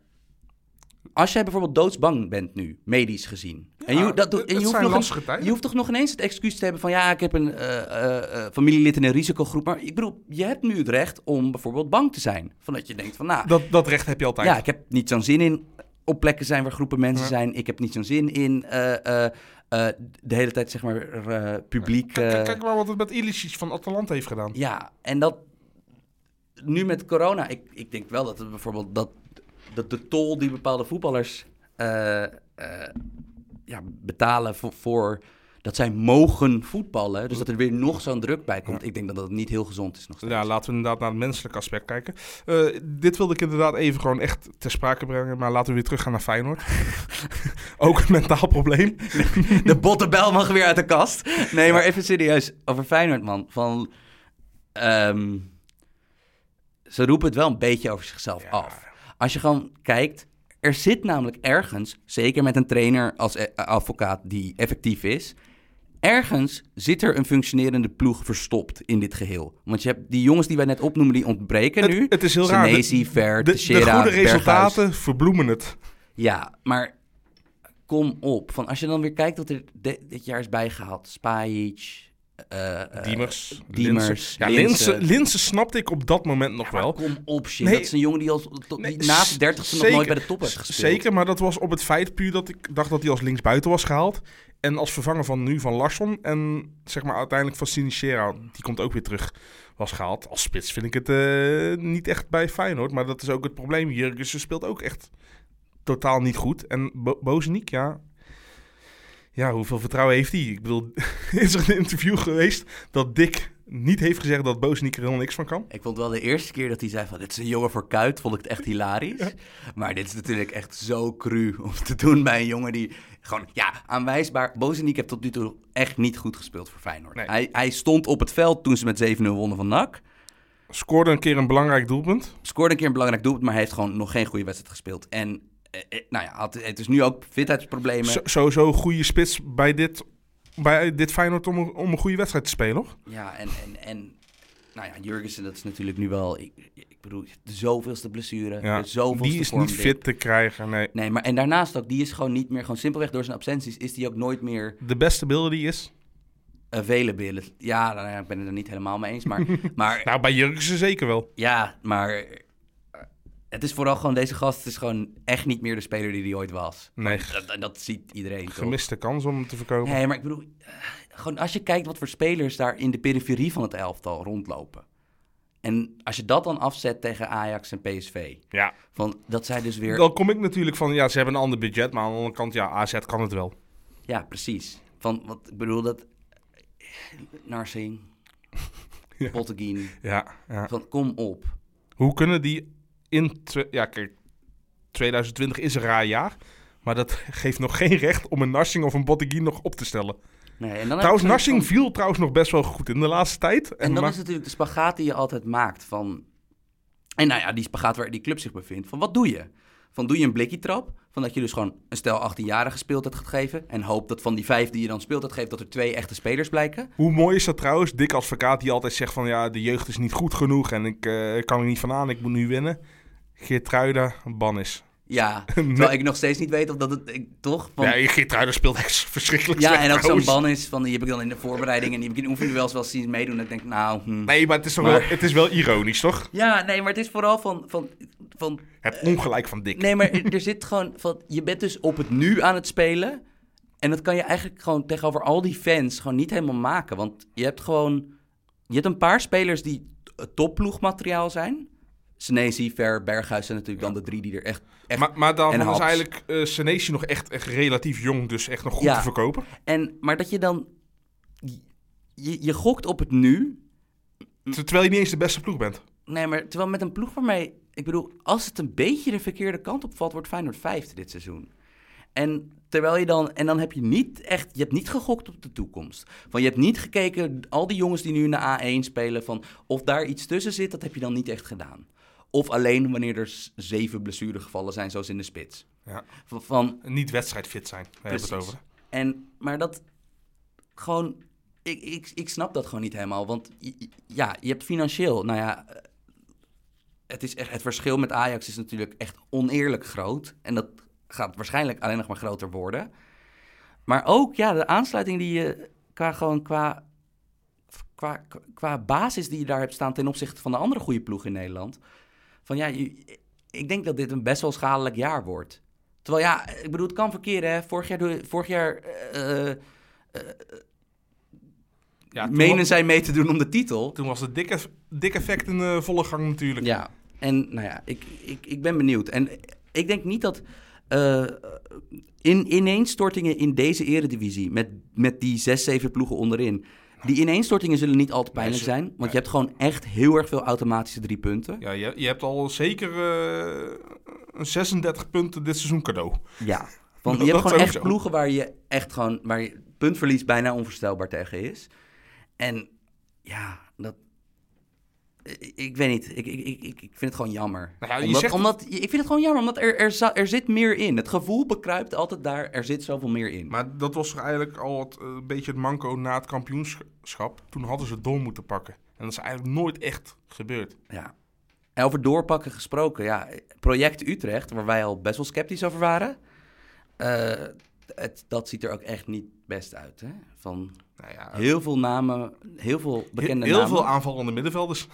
als jij bijvoorbeeld doodsbang bent nu, medisch gezien. en je, dat, en je, hoeft nog een- je hoeft toch nog ineens het excuus te hebben van... ja, ik heb een eh, eh, familielid in een risicogroep. Maar ik bedoel, je hebt nu het recht om bijvoorbeeld bang te zijn. Van dat je denkt van, nou, Dat, dat recht heb je altijd. ja, ik heb niet zo'n zin in op plekken zijn waar groepen mensen Ja. zijn. Ik heb niet zo'n zin in de hele tijd, zeg maar, publiek... Kijk maar wat het met Ilicic van Atalanta heeft gedaan. ja, en dat... Nu met corona, ik, ik denk wel dat het bijvoorbeeld... Dat, dat de tol die bepaalde voetballers eh, eh, ja, betalen voor, voor... Dat zij mogen voetballen. Dus dat er weer nog zo'n druk bij komt. Ik denk dat dat niet heel gezond is nog steeds. Ja, laten we inderdaad naar het menselijke aspect kijken. Eh, dit wilde ik inderdaad even gewoon echt ter sprake brengen. Maar laten we weer teruggaan naar Feyenoord. ook een mentaal probleem. De bottenbel mag weer uit de kast. Nee, maar even serieus. Over Feyenoord, man. Van, ehm, ze roepen het wel een beetje over zichzelf af. Als je gewoon kijkt... Er zit namelijk ergens, zeker met een trainer als eh, advocaat die effectief is... Ergens zit er een functionerende ploeg verstopt in dit geheel. Want je hebt die jongens die wij net opnoemen, die ontbreken Het, nu. het is heel raar. De- Ver, de, de goede Berghuis. resultaten verbloemen het. Ja, maar kom op. Van als je dan weer kijkt wat er de- dit jaar is bijgehaald. Spajic, eh, Diemers. Diemers, Linsen. Ja. Linsen, Linsen snapte ik op dat moment nog Maar wel. kom op, shit. Nee. dat is een jongen die, al, tot, Nee, die na de dertigste nog nooit bij de top heeft gespeeld. Zeker, maar dat was op het feit puur dat ik dacht dat hij als linksbuiten was gehaald. En als vervanger van nu van Larsson. En zeg maar uiteindelijk van Sinistera, die komt ook weer terug, was gehaald. Als spits vind ik het eh, niet echt bij Feyenoord. Maar dat is ook het probleem. Jurgensen speelt ook echt totaal niet goed. En Bo Bozeniek, ja... Ja, hoeveel vertrouwen heeft hij? Ik bedoel, is er een interview geweest dat Dick niet heeft gezegd dat Bozeniek er helemaal niks van kan? Ik vond wel de eerste keer dat hij zei van... dit is een jongen voor kuit, vond ik het echt hilarisch. Maar dit is natuurlijk echt zo cru om te doen bij een jongen die... Gewoon, ja, aanwijsbaar. Bozeniek heeft tot nu toe echt niet goed gespeeld voor Feyenoord. Nee. Hij, hij stond op het veld toen ze met 7-0 wonnen van NAC. Scoorde een keer een belangrijk doelpunt. Scoorde een keer een belangrijk doelpunt, maar hij heeft gewoon nog geen goede wedstrijd gespeeld. En nou ja, had, het is nu ook fitheidsproblemen. Zo- Sowieso een goede spits bij dit, bij dit Feyenoord om, een- om een goede wedstrijd te spelen, hoor. Ja, en, en, en nou ja, Jurgensen, dat is natuurlijk nu wel... Ik, ik bedoel, de zoveelste blessure, Ja, de zoveelste die is niet fit te krijgen, nee. Nee, maar en daarnaast ook, die is gewoon niet meer, gewoon simpelweg door zijn absenties, is die ook nooit meer De beste beelden die is. available. Ja, nou ja, ik ben het er niet helemaal mee eens, maar, maar Nou, bij Jurgensen zeker wel. ja, maar eh, het is vooral gewoon, deze gast is gewoon echt niet meer de speler die hij ooit was. Nee, Dat, dat, dat ziet iedereen toch? gemiste kans om hem te verkopen. Nee, maar ik bedoel, eh, gewoon als je kijkt wat voor spelers daar in de periferie van het elftal rondlopen. En als je dat dan afzet tegen Ajax en PSV, Ja, van dat zij dus weer... dan kom ik natuurlijk van, ja, ze hebben een ander budget, maar aan de andere kant, ja, AZ kan het wel. Ja, precies. Van, wat ik bedoel, dat... Narsing, Ja. Ja, ja. van kom op. Hoe kunnen die in, ja, kijk, 2020 is een raar jaar, maar dat geeft nog geen recht om een Narsing of een Botteguin nog op te stellen. Nee, en dan Trouwens, Narsing van- viel trouwens nog best wel goed in de laatste tijd. En dan maar- is natuurlijk de spagaat die je altijd maakt van... En nou ja, die spagaat waar die club zich bevindt. Van wat doe je? Van doe je een blikkie trap? Van dat je dus gewoon een stel 18-jarige speeltijd gaat geven. En hoop dat van die vijf die je dan speeltijd geeft, dat er twee echte spelers blijken. Hoe mooi is dat trouwens? Dick advocaat die altijd zegt van ja, de jeugd is niet goed genoeg en ik eh, kan er niet van aan, ik moet nu winnen. Geertruida, ban is. Ja, terwijl ik nog steeds niet weet of dat het... Ik, toch? Van, Ja, Geertruiden speelt echt verschrikkelijk ja, en ook zo'n trouwens. ban is van... Die heb ik dan in de voorbereiding en die heb ik in oefenduels wel zien meedoen. En ik denk, nou... hm. Nee, maar het is, Maar- wel, het is wel ironisch, toch? Ja, nee, maar het is vooral van... van, van Het ongelijk van Dick. nee, maar er er zit gewoon... Van, je bent dus op het nu aan het spelen. En dat kan je eigenlijk gewoon tegenover al die fans gewoon niet helemaal maken. Want je hebt gewoon... Je hebt een paar spelers die topploegmateriaal zijn. Senesi, Ver, Berghuis zijn natuurlijk dan de drie die er echt... echt Maar, maar dan Haps. eigenlijk eh Senesi nog echt, echt relatief jong, dus echt nog goed Ja. te verkopen. En, maar dat je dan... Je, je gokt op het nu. Terwijl je niet eens de beste ploeg bent. Nee, maar terwijl met een ploeg waarmee... Ik bedoel, als het een beetje de verkeerde kant op valt... wordt Feyenoord vijfde dit seizoen. En terwijl je dan... En dan heb je niet echt... Je hebt niet gegokt op de toekomst. Van je hebt niet gekeken... Al die jongens die nu in de A1 spelen... Van of daar iets tussen zit, dat heb je dan niet echt gedaan. Of alleen wanneer er zeven blessuregevallen zijn, zoals in de spits. Ja. Van, van Niet wedstrijdfit zijn, daar hebben we het over. En, maar dat gewoon, ik, ik, ik snap dat gewoon niet helemaal. Want ja, je hebt financieel, nou ja, eh, het, is echt, het verschil met Ajax is natuurlijk echt oneerlijk groot. En dat gaat waarschijnlijk alleen nog maar groter worden. Maar ook, ja, de aansluiting die je qua, gewoon qua, qua, qua basis die je daar hebt staan ten opzichte van de andere goede ploeg in Nederland. Van ja, ik denk dat dit een best wel schadelijk jaar wordt. Terwijl ja, ik bedoel, het kan verkeren. Hè? Vorig jaar, vorig jaar eh, eh, Ja, toen, menen zij mee te doen om de titel. toen was het dik, dik effect in eh, volle gang natuurlijk. Ja, en nou ja, ik, ik, ik ben benieuwd. En ik denk niet dat eh, in, ineenstortingen in deze eredivisie... met, met die zes, zeven ploegen onderin... die ineenstortingen zullen niet al te pijnlijk zijn. Want nee. je hebt gewoon echt heel erg veel automatische drie punten. Ja, je, je hebt al zeker eh, een 36 punten dit seizoen cadeau. Ja. Want je hebt gewoon echt ploegen waar je echt gewoon... waar je puntverlies bijna onvoorstelbaar tegen is. En ja, dat... Ik, ik weet niet. Ik, ik, ik, ik ik vind het gewoon jammer. Nou ja, je omdat, zegt- omdat, ik vind het gewoon jammer, omdat er, er, er zit meer in. Het gevoel bekruipt altijd daar. Er zit zoveel meer in. Maar dat was toch eigenlijk al het, eh, een beetje het manco na het kampioenschap. Toen hadden ze het door moeten pakken. En dat is eigenlijk nooit echt gebeurd. Ja. En over doorpakken gesproken, ja, project Utrecht, waar wij al best wel sceptisch over waren. eh, het, dat ziet er ook echt niet best uit. Hè? Van Nou ja, heel veel namen, heel veel bekende heel namen. veel aanvallende middenvelders.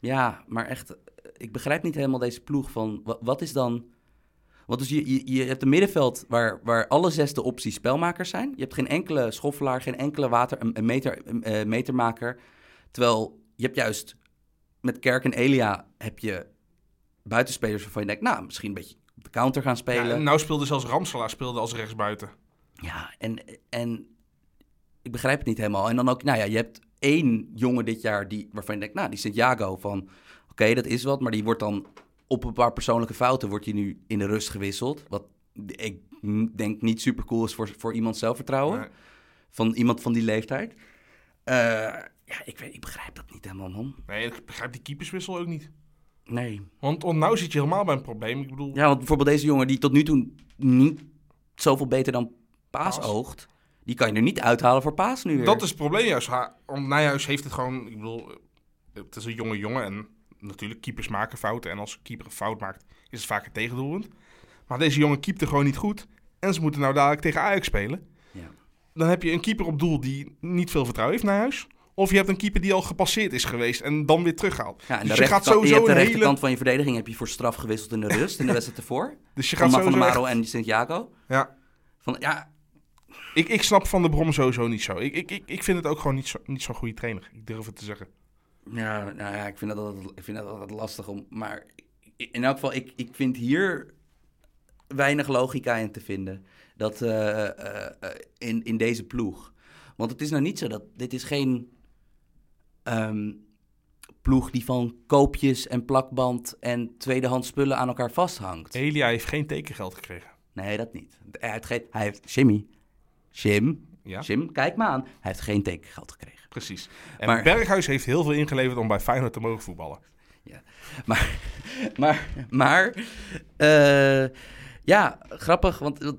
Ja, maar echt, ik begrijp niet helemaal deze ploeg van, wa- wat is dan... Want dus je, je, je hebt een middenveld waar, waar alle zes de opties spelmakers zijn. Je hebt geen enkele schoffelaar, geen enkele water, een, meter, een, eh, metermaker. Terwijl je hebt juist met Kerk en Elia heb je buitenspelers waarvan je denkt, nou, misschien een beetje op de counter gaan spelen. en nou speelde zelfs Ramselaar speelde als rechtsbuiten. Ja, en, en ik begrijp het niet helemaal. En dan ook, nou ja, je hebt één jongen dit jaar die, waarvan je denkt, nou, die Santiago van, oké, dat is wat, maar die wordt dan op een paar persoonlijke fouten wordt hij nu in de rust gewisseld. Wat ik denk niet super cool is voor, voor iemands zelfvertrouwen. Nee. Van iemand van die leeftijd. Eh, ja, ik, weet, ik begrijp dat niet helemaal, man. Nee, ik begrijp die keeperswissel ook niet. Nee. Want, want nou zit je helemaal bij een probleem. Ik bedoel, Ja, want bijvoorbeeld deze jongen die tot nu toe niet zoveel beter dan Paas, Paas. oogt, die kan je er niet uithalen voor Paas nu weer. dat is het probleem juist. Want Nijhuis heeft het gewoon... Ik bedoel, het is een jonge jongen en natuurlijk, keepers maken fouten. En als een keeper een fout maakt, is het vaak een tegendoelpunt. Maar deze jongen keepte gewoon niet goed. En ze moeten nou dadelijk tegen Ajax spelen. Ja. Dan heb je een keeper op doel die niet veel vertrouwen heeft, Nijhuis. Of je hebt een keeper die al gepasseerd is geweest en dan weer terughaalt. Ja, en dus de, je gaat rechterkant, je sowieso hebt de een hele... rechterkant van je verdediging heb je voor straf gewisseld in de rust, in de wedstrijd ervoor. Dus je Van, gaat Ma- van de Maro echt- en Santiago. Ja, Van, ja, ik, ik snap Van de Brom sowieso niet zo. Ik, ik, ik, ik vind het ook gewoon niet zo- niet zo'n goede trainer. Ik durf het te zeggen. ja, nou ja, ik vind dat altijd, ik vind dat altijd lastig om. Maar in elk geval, ik, ik vind hier weinig logica in te vinden. Dat eh, eh, eh, in, in deze ploeg. Want het is nou niet zo dat. Dit is geen ehm, ploeg die van koopjes en plakband en tweedehands spullen aan elkaar vasthangt. Elia heeft geen tekengeld gekregen. Nee, dat niet. Hij heeft, geen, hij heeft Jimmy. Jim. Ja, Jim, kijk me aan. Hij heeft geen tekengeld gekregen. precies. En Maar- Berghuis heeft heel veel ingeleverd om bij Feyenoord te mogen voetballen. Maar, maar, maar, eh, ja, grappig, want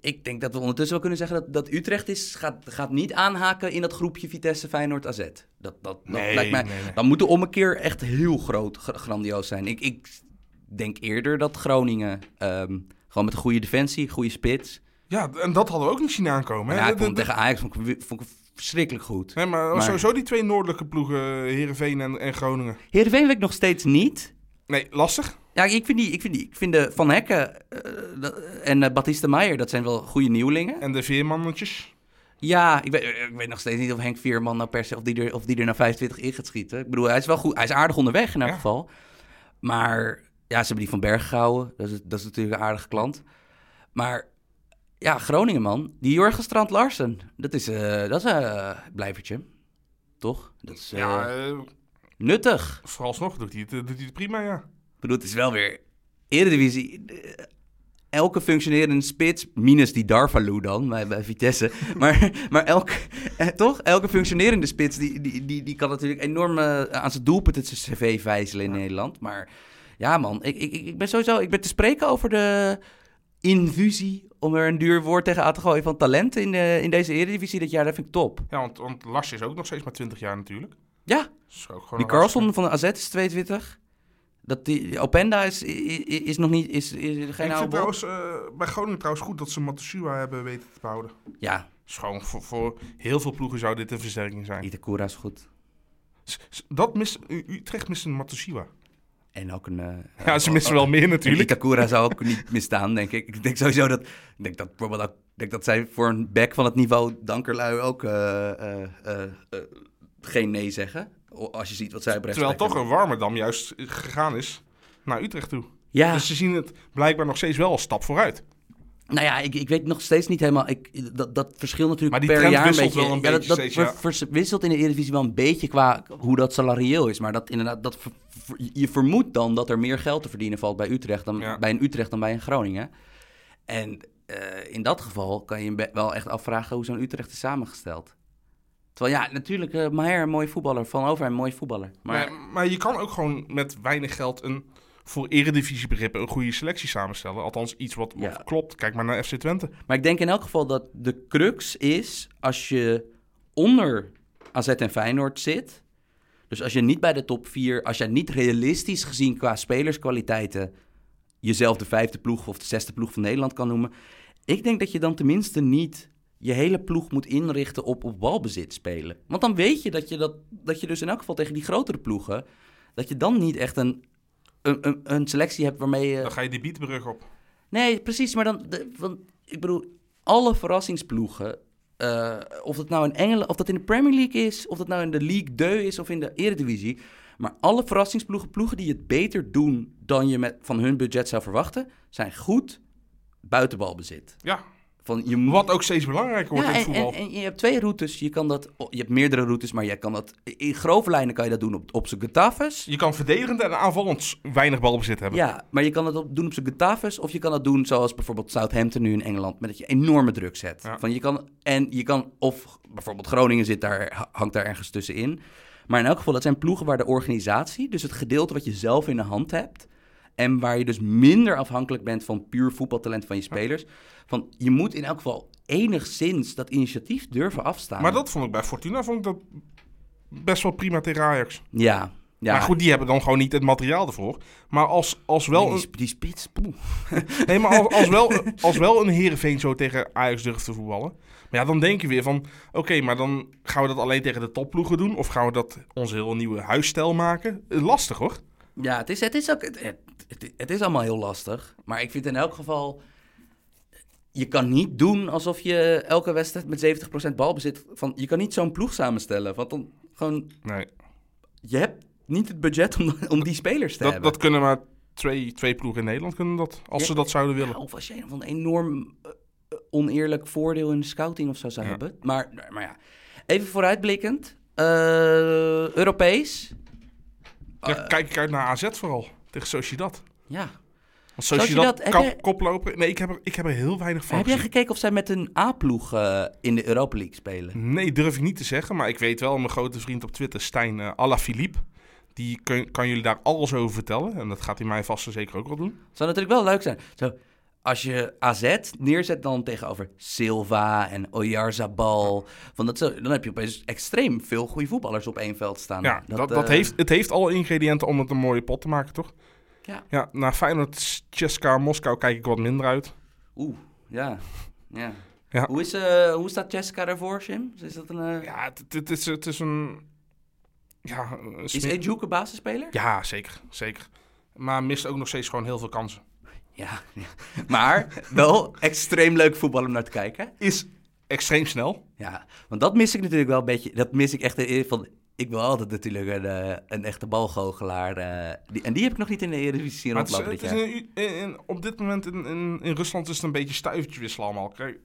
ik denk dat we ondertussen wel kunnen zeggen dat, dat Utrecht is, gaat, gaat niet aanhaken in dat groepje Vitesse, Feyenoord, AZ. Dat, dat, dat Nee, lijkt mij, nee, nee. dan moet de ommekeer echt heel groot, gra- grandioos zijn. Ik, ik denk eerder dat Groningen ehm, gewoon met een goede defensie, goede spits. Ja, en dat hadden we ook niet zien aankomen. Hè? Ja, ik vond tegen Ajax vond ik, vond ik verschrikkelijk goed. hè, maar, Maar- sowieso die twee noordelijke ploegen, Heerenveen en, en Groningen. Heerenveen weet ik nog steeds niet. Nee, lastig. Ja, ik vind die, ik vind die, ik vind de Van Hekken eh, en uh, Batista Meijer, dat zijn wel goede nieuwelingen. En de veermannetjes. Ja, ik weet, ik weet nog steeds niet of Henk Veerman nou per se, of die er, of die er naar 25 in gaat schieten. Ik bedoel, hij is wel goed, hij is aardig onderweg in elk Ja. geval. Maar ja, ze hebben die van Berg gehouden. Dat is, dat is natuurlijk een aardige klant. Maar ja, Groningen man, die Jorgen Strand Larsen, dat is, eh, dat is een eh, blijvertje. Toch? Dat is Ja, eh, nuttig. vooralsnog doet hij, het, doet hij het prima, ja. Ik bedoel, het is wel weer Eredivisie. Elke functionerende spits, minus die Darvalu dan, bij, bij Vitesse. Maar, maar elke, eh, toch? Elke functionerende spits, die, die, die, die kan natuurlijk enorm aan zijn doelpunt het cv vijzelen in Nederland. Maar ja man, ik, ik, ik ben sowieso ik ben te spreken over de infusie, om er een duur woord tegen aan te gooien, van talent in, de, in deze Eredivisie dit jaar. Dat vind ik top. Ja, want, want Lars is ook nog steeds maar 20 jaar natuurlijk. Ja, die Carlson van de AZ is 22. Dat die, Openda is, is, is nog niet, is, is geen ik oude vind trouwens eh, bij Groningen trouwens goed dat ze Matsushima hebben weten te behouden. Ja, gewoon voor, voor heel veel ploegen zou dit een versterking zijn. Itakura is goed. S- Dat mist, U- Utrecht mist een Matsushima. En ook een... eh, Ja, ze missen wel meer natuurlijk. Itakura zou ook niet misstaan, denk ik. Ik denk sowieso dat... Ik denk dat bijvoorbeeld ook... Ik denk dat zij voor een back van het niveau Dankerlui ook eh, eh, geen nee zeggen. Als je ziet wat zij op Terwijl toch een Warmerdam juist gegaan is naar Utrecht toe. Ja, Dus ze zien het blijkbaar nog steeds wel als stap vooruit. Nou ja, ik, ik weet nog steeds niet helemaal... Ik, dat, dat verschilt natuurlijk Maar die per jaar een beetje. wel een ja, beetje dat, dat steeds, ver- ja. vers- wisselt in de Eredivisie wel een beetje qua hoe dat salarieel is. Maar dat inderdaad... Dat ver- ver- je vermoedt dan dat er meer geld te verdienen valt bij Utrecht dan, Ja. bij een Utrecht dan bij een Groningen. En eh, in dat geval kan je wel echt afvragen hoe zo'n Utrecht is samengesteld. Terwijl ja, natuurlijk, eh Maher een mooie voetballer, Van Over een mooie voetballer. Maar Maar, maar je kan ook gewoon met weinig geld een, voor eredivisiebegrippen een goede selectie samenstellen. Althans, iets wat, wat Ja. klopt. Kijk maar naar FC Twente. Maar ik denk in elk geval dat de crux is als je onder AZ en Feyenoord zit. Dus als je niet bij de top 4, als jij niet realistisch gezien qua spelerskwaliteiten jezelf de vijfde ploeg of de zesde ploeg van Nederland kan noemen. Ik denk dat je dan tenminste niet je hele ploeg moet inrichten op, op balbezit spelen. Want dan weet je dat je, dat, dat je dus in elk geval tegen die grotere ploegen, dat je dan niet echt een, een, een, een selectie hebt waarmee je... Dan ga je die bietenbrug op. Nee, precies. Maar dan, de, want ik bedoel, alle verrassingsploegen, eh, of dat nou in Engeland, of dat in de Premier League is, of dat nou in de League 2 is of in de Eredivisie, maar alle verrassingsploegen, ploegen die het beter doen dan je met, van hun budget zou verwachten, zijn goed buitenbalbezit. Ja, Van, je moet- wat ook steeds belangrijker wordt ja, in en, voetbal. en, en je hebt twee routes. Je, kan dat, je hebt meerdere routes, maar je kan dat, in grove lijnen kan je dat doen op, op zijn Getaves. Je kan verdedigend en aanvallend weinig balbezit hebben. Ja, maar je kan op, doen op zijn Getaves of je kan het doen zoals bijvoorbeeld Southampton nu in Engeland, met dat je enorme druk zet. Ja. Van je kan, en je kan, of bijvoorbeeld Groningen zit daar, ha- hangt daar ergens tussenin. Maar in elk geval, dat zijn ploegen waar de organisatie, dus het gedeelte wat je zelf in de hand hebt, en waar je dus minder afhankelijk bent van puur voetbaltalent van je spelers, van je moet in elk geval enigszins dat initiatief durven afstaan. Maar dat vond ik bij Fortuna vond ik dat best wel prima tegen Ajax. Ja, ja. Maar goed, die hebben dan gewoon niet het materiaal ervoor. Maar als, als wel die, een, die spits, poeh. nee, maar als, als, wel, als wel een Heerenveen zo tegen Ajax durft te voetballen. Maar ja, dan denk je weer van... Oké, maar dan gaan we dat alleen tegen de topploegen doen? Of gaan we dat onze heel nieuwe huisstijl maken? Eh, Lastig hoor. Ja, het is, het, is ook, het, het, het is allemaal heel lastig. Maar ik vind in elk geval... Je kan niet doen alsof je elke wedstrijd met 70% balbezit... Van, je kan niet zo'n ploeg samenstellen. Want dan gewoon... Nee, Je hebt niet het budget om, om die spelers te dat, hebben. dat kunnen maar twee, twee ploegen in Nederland kunnen dat. Als Ja. ze dat zouden willen. Ja, of als je een enorm eh, oneerlijk voordeel in de scouting of zo zou Ja. hebben. Maar, maar ja, even vooruitblikkend. Eh, Europees. Eh, kijk ik uit naar AZ vooral. Tegen Sociedad. Ja. Want Sociedad, Sociedad jij- koplopen. Nee, ik heb, er, ik heb er heel weinig van Heb jij gezien. gekeken of zij met een A-ploeg eh, in de Europa League spelen? Nee, durf ik niet te zeggen. Maar ik weet wel, mijn grote vriend op Twitter, Stijn uh, Alaphilippe... Die kun- kan jullie daar alles over vertellen. En dat gaat hij mij vast en zeker ook wel doen. Zou natuurlijk wel leuk zijn. Zo, als je AZ neerzet dan tegenover Silva en Oyarzabal, van dat dan heb je opeens extreem veel goede voetballers op één veld staan. Ja, dat, dat, eh, heeft, het heeft alle ingrediënten om het een mooie pot te maken, toch? Ja. Ja, naar Feyenoord, Cska Moskou kijk ik wat minder uit. Oeh, ja. ja. Ja. Hoe, is, eh, hoe staat Jessica daarvoor, Jim? Is dat een... eh, Ja, het, het, is, het is een... Ja, een is Ejuke basisspeler? Ja, zeker, zeker. Maar mist ook nog steeds gewoon heel veel kansen. Ja. ja. Maar wel extreem leuk voetbal om naar te kijken. Is extreem snel. Ja, want dat mis ik natuurlijk wel een beetje. Dat mis ik echt van... Ik wil altijd natuurlijk een, eh, een echte balgoochelaar. eh, die, en die heb ik nog niet in de Eredivisie zien rondlopen dit jaar. in, in- in- op dit moment in, in, in Rusland is het een beetje stuivertje wisselen allemaal. Kijk,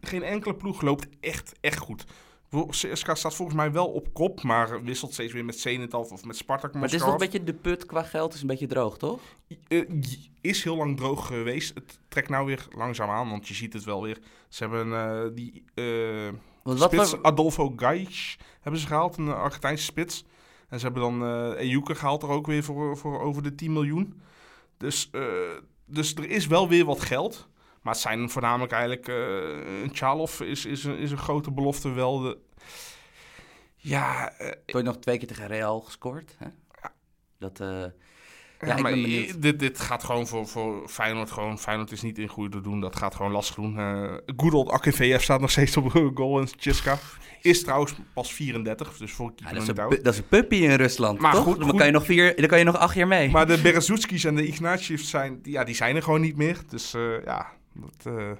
geen enkele ploeg loopt echt, echt goed. CSKA staat volgens mij wel op kop, maar wisselt steeds weer met Zenit of met Spartak Maar het is Moskou. toch een beetje de put qua geld. Is een beetje droog, toch? Eh, is heel lang droog geweest. Het trekt nou weer langzaam aan, want je ziet het wel weer. Ze hebben eh, die eh wat spits, Adolfo Gaich, hebben ze gehaald, een Argentijnse spits. En ze hebben dan Ejuke gehaald er ook weer voor, voor over de 10 miljoen. Dus, dus er is wel weer wat geld. Maar het zijn voornamelijk eigenlijk... een Tjalov is, is, een, is een grote belofte wel. De, ja, eh, Toen nog twee keer tegen Real gescoord. Hè? Dat, eh, Ja, Ja, ik maar dit, dit gaat gewoon voor, voor Feyenoord gewoon. Feyenoord is niet in goede doen. Dat gaat gewoon lastig doen. Eh good old AKVF staat nog steeds op goal en Chiska. Is trouwens pas 34, dus voor ja, dat, is een, dat is een puppy in Rusland, Maar toch? goed- dan, goed- Kan je nog vier, dan kan je nog acht jaar mee. Maar de Berezutskis en de Ignatievs zijn, ja, die zijn er gewoon niet meer. Dus ja, dat, eh,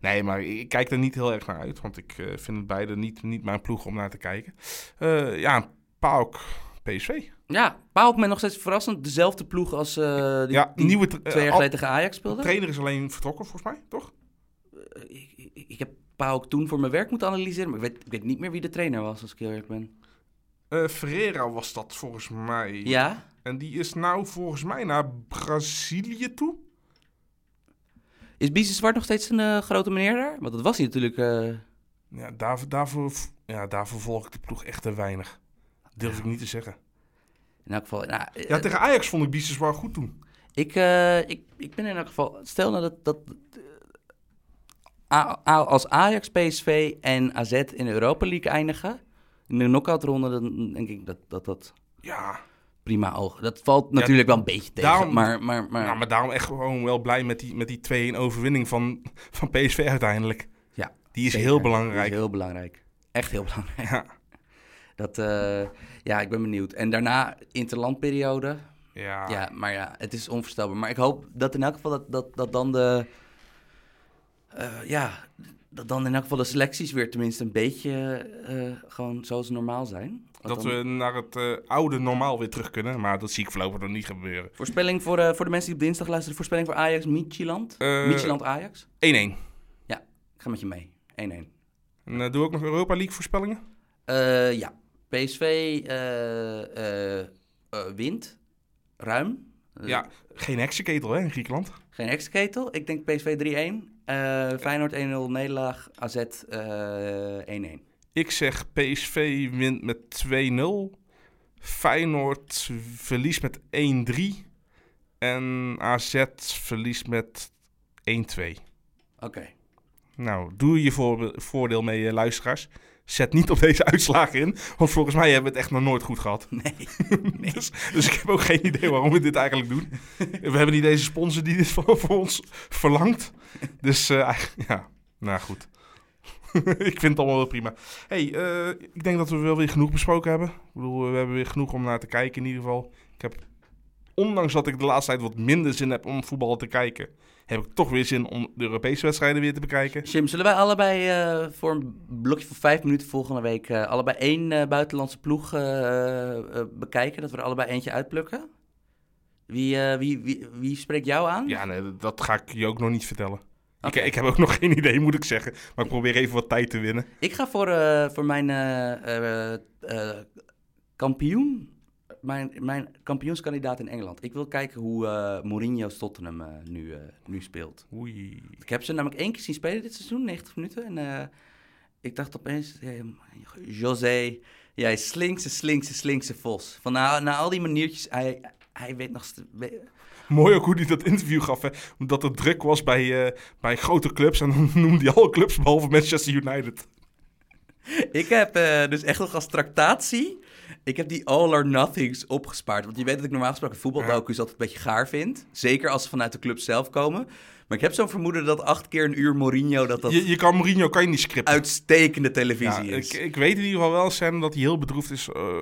nee, maar ik kijk er niet heel erg naar uit. Want ik eh, vind het beide niet, niet mijn ploeg om naar te kijken. Eh, ja, PAOK, PSV. Ja, Pauk met nog steeds verrassend dezelfde ploeg als die, ja, die nieuwe twee jaar geleden tegen Ajax speelde. De trainer is alleen vertrokken, volgens mij, toch? ik, ik, ik heb Pauk toen voor mijn werk moeten analyseren, maar ik weet, ik weet niet meer wie de trainer was, als ik heel eerlijk ben. Eh Ferreira was dat volgens mij. Ja? En die is nou volgens mij naar Brazilië toe. Is Biezen Zwart nog steeds een eh, grote meneer daar? Want dat was hij natuurlijk... eh, Ja, daarvoor, daarvoor, ja, daarvoor volg ik de ploeg echt te weinig. Durf ik niet te zeggen. in elk geval... Nou, Ja, eh, tegen Ajax vond ik Biesens wel goed toen. Ik, ik, ik ben in elk geval... Stel nou dat... dat A- A- als Ajax, PSV en AZ in de Europa League eindigen... In de knock-outronde, dan denk ik dat dat, dat Ja, prima oog... Dat valt natuurlijk wel een beetje tegen, daarom- maar... maar, maar, nou, maar daarom echt gewoon wel blij met die, met die 2-1 overwinning van, van PSV uiteindelijk. Ja, Die is zeker. heel belangrijk. is heel belangrijk. Echt heel belangrijk. Ja, Dat, eh, ja, ik ben benieuwd. En daarna interlandperiode. ja. Ja, maar ja, het is onvoorstelbaar. Maar ik hoop dat in elk geval dat, dat, dat dan de... eh, ja, dat dan in elk geval de selecties weer tenminste een beetje eh, gewoon zoals normaal zijn. Want dat dan- we naar het eh, oude normaal weer terug kunnen. Maar dat zie ik voorlopig nog niet gebeuren. 1-1. Voorspelling voor, eh, voor de mensen die op dinsdag luisteren. Voorspelling voor Ajax, Mietjeland. Eh, Mietjeland Ajax. En Ik ga met je mee. 1-1. uh, doe ook nog Europa League voorspellingen? Eh, ja, PSV eh, eh, eh, wint. Ruim. Eh, Ja, geen heksenketel hè, in Griekenland. Geen extra Ik denk PSV 3-1. Eh Feyenoord 1-0 nederlaag. AZ eh 1-1. Ik zeg PSV wint met 2-0. Feyenoord verliest met 1-3. En AZ verliest met 1-2. Oké. Nou, doe je voor, voordeel mee, eh, luisteraars. Zet niet op deze uitslagen in, want volgens mij hebben we het echt nog nooit goed gehad. Nee. Dus, dus ik heb ook geen idee waarom we dit eigenlijk doen. We hebben niet deze sponsor die dit voor, voor ons verlangt. Dus eh, ja, nou goed. ik vind het allemaal wel prima. hey, eh, ik denk dat we wel weer genoeg besproken hebben. Ik bedoel, we hebben weer genoeg om naar te kijken in ieder geval. Ik heb, ondanks dat ik de laatste tijd wat minder zin heb om voetbal te kijken, heb ik toch weer zin om de Europese wedstrijden weer te bekijken. Jim, zullen wij allebei eh, voor een blokje van vijf minuten volgende week eh, allebei één buitenlandse ploeg bekijken? Dat we er allebei eentje uitplukken? Wie, wie, wie, wie spreekt jou aan? Ja, nee, dat ga ik je ook nog niet vertellen. Oké. Ik, ik heb ook nog geen idee, moet ik zeggen. Maar ik probeer even wat tijd te winnen. Ik ga voor, eh, voor mijn eh, eh, kampioen. Mijn, mijn kampioenskandidaat in Engeland. Ik wil kijken hoe Mourinho's Tottenham nu, nu speelt. Oei. Ik heb ze namelijk één keer zien spelen dit seizoen, 90 minuten. En ik dacht opeens, hey, José, jij slinkse, slinkse, slinkse vos. Van na, na al die maniertjes, hij, hij weet nog... Mooi ook hoe hij dat interview gaf, hè. Omdat er druk was bij, eh, bij grote clubs. En dan noemde hij alle clubs behalve Manchester United. Ik heb eh, dus echt nog als tractatie... Ik heb die All or Nothings opgespaard. Want je weet dat ik normaal gesproken voetbaldocu's altijd een beetje gaar vind. Zeker als ze vanuit de club zelf komen. Maar ik heb zo'n vermoeden dat acht keer een uur Mourinho... dat dat Je, je kan Mourinho kan je niet scripten. uitstekende Ja, televisie is. ik, ik weet in ieder geval wel, Sam, dat hij heel bedroefd is. eh,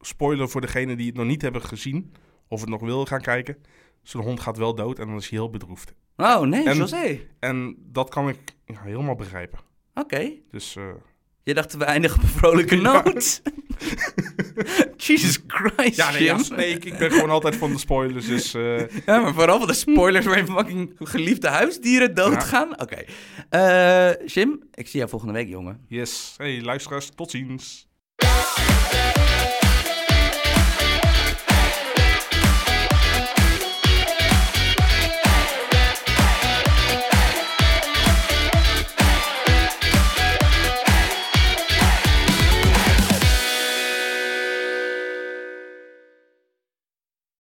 spoiler voor degenen die het nog niet hebben gezien. Of het nog willen gaan kijken. Zijn hond gaat wel dood en dan is hij heel bedroefd. Oh, nee, En- José. Oké. En dat kan ik ja, helemaal begrijpen. Dus eh, Je dacht, we eindigen op een vrolijke noot. Jesus Christ, ja, nee, ja, Jim. nee ik, ik ben gewoon altijd van de spoilers. Dus eh, Ja, maar vooral van de spoilers waarin fucking geliefde huisdieren doodgaan. Oké. Eh, Jim, ik zie jou volgende week, jongen. yes. Hey, luisteraars, tot ziens.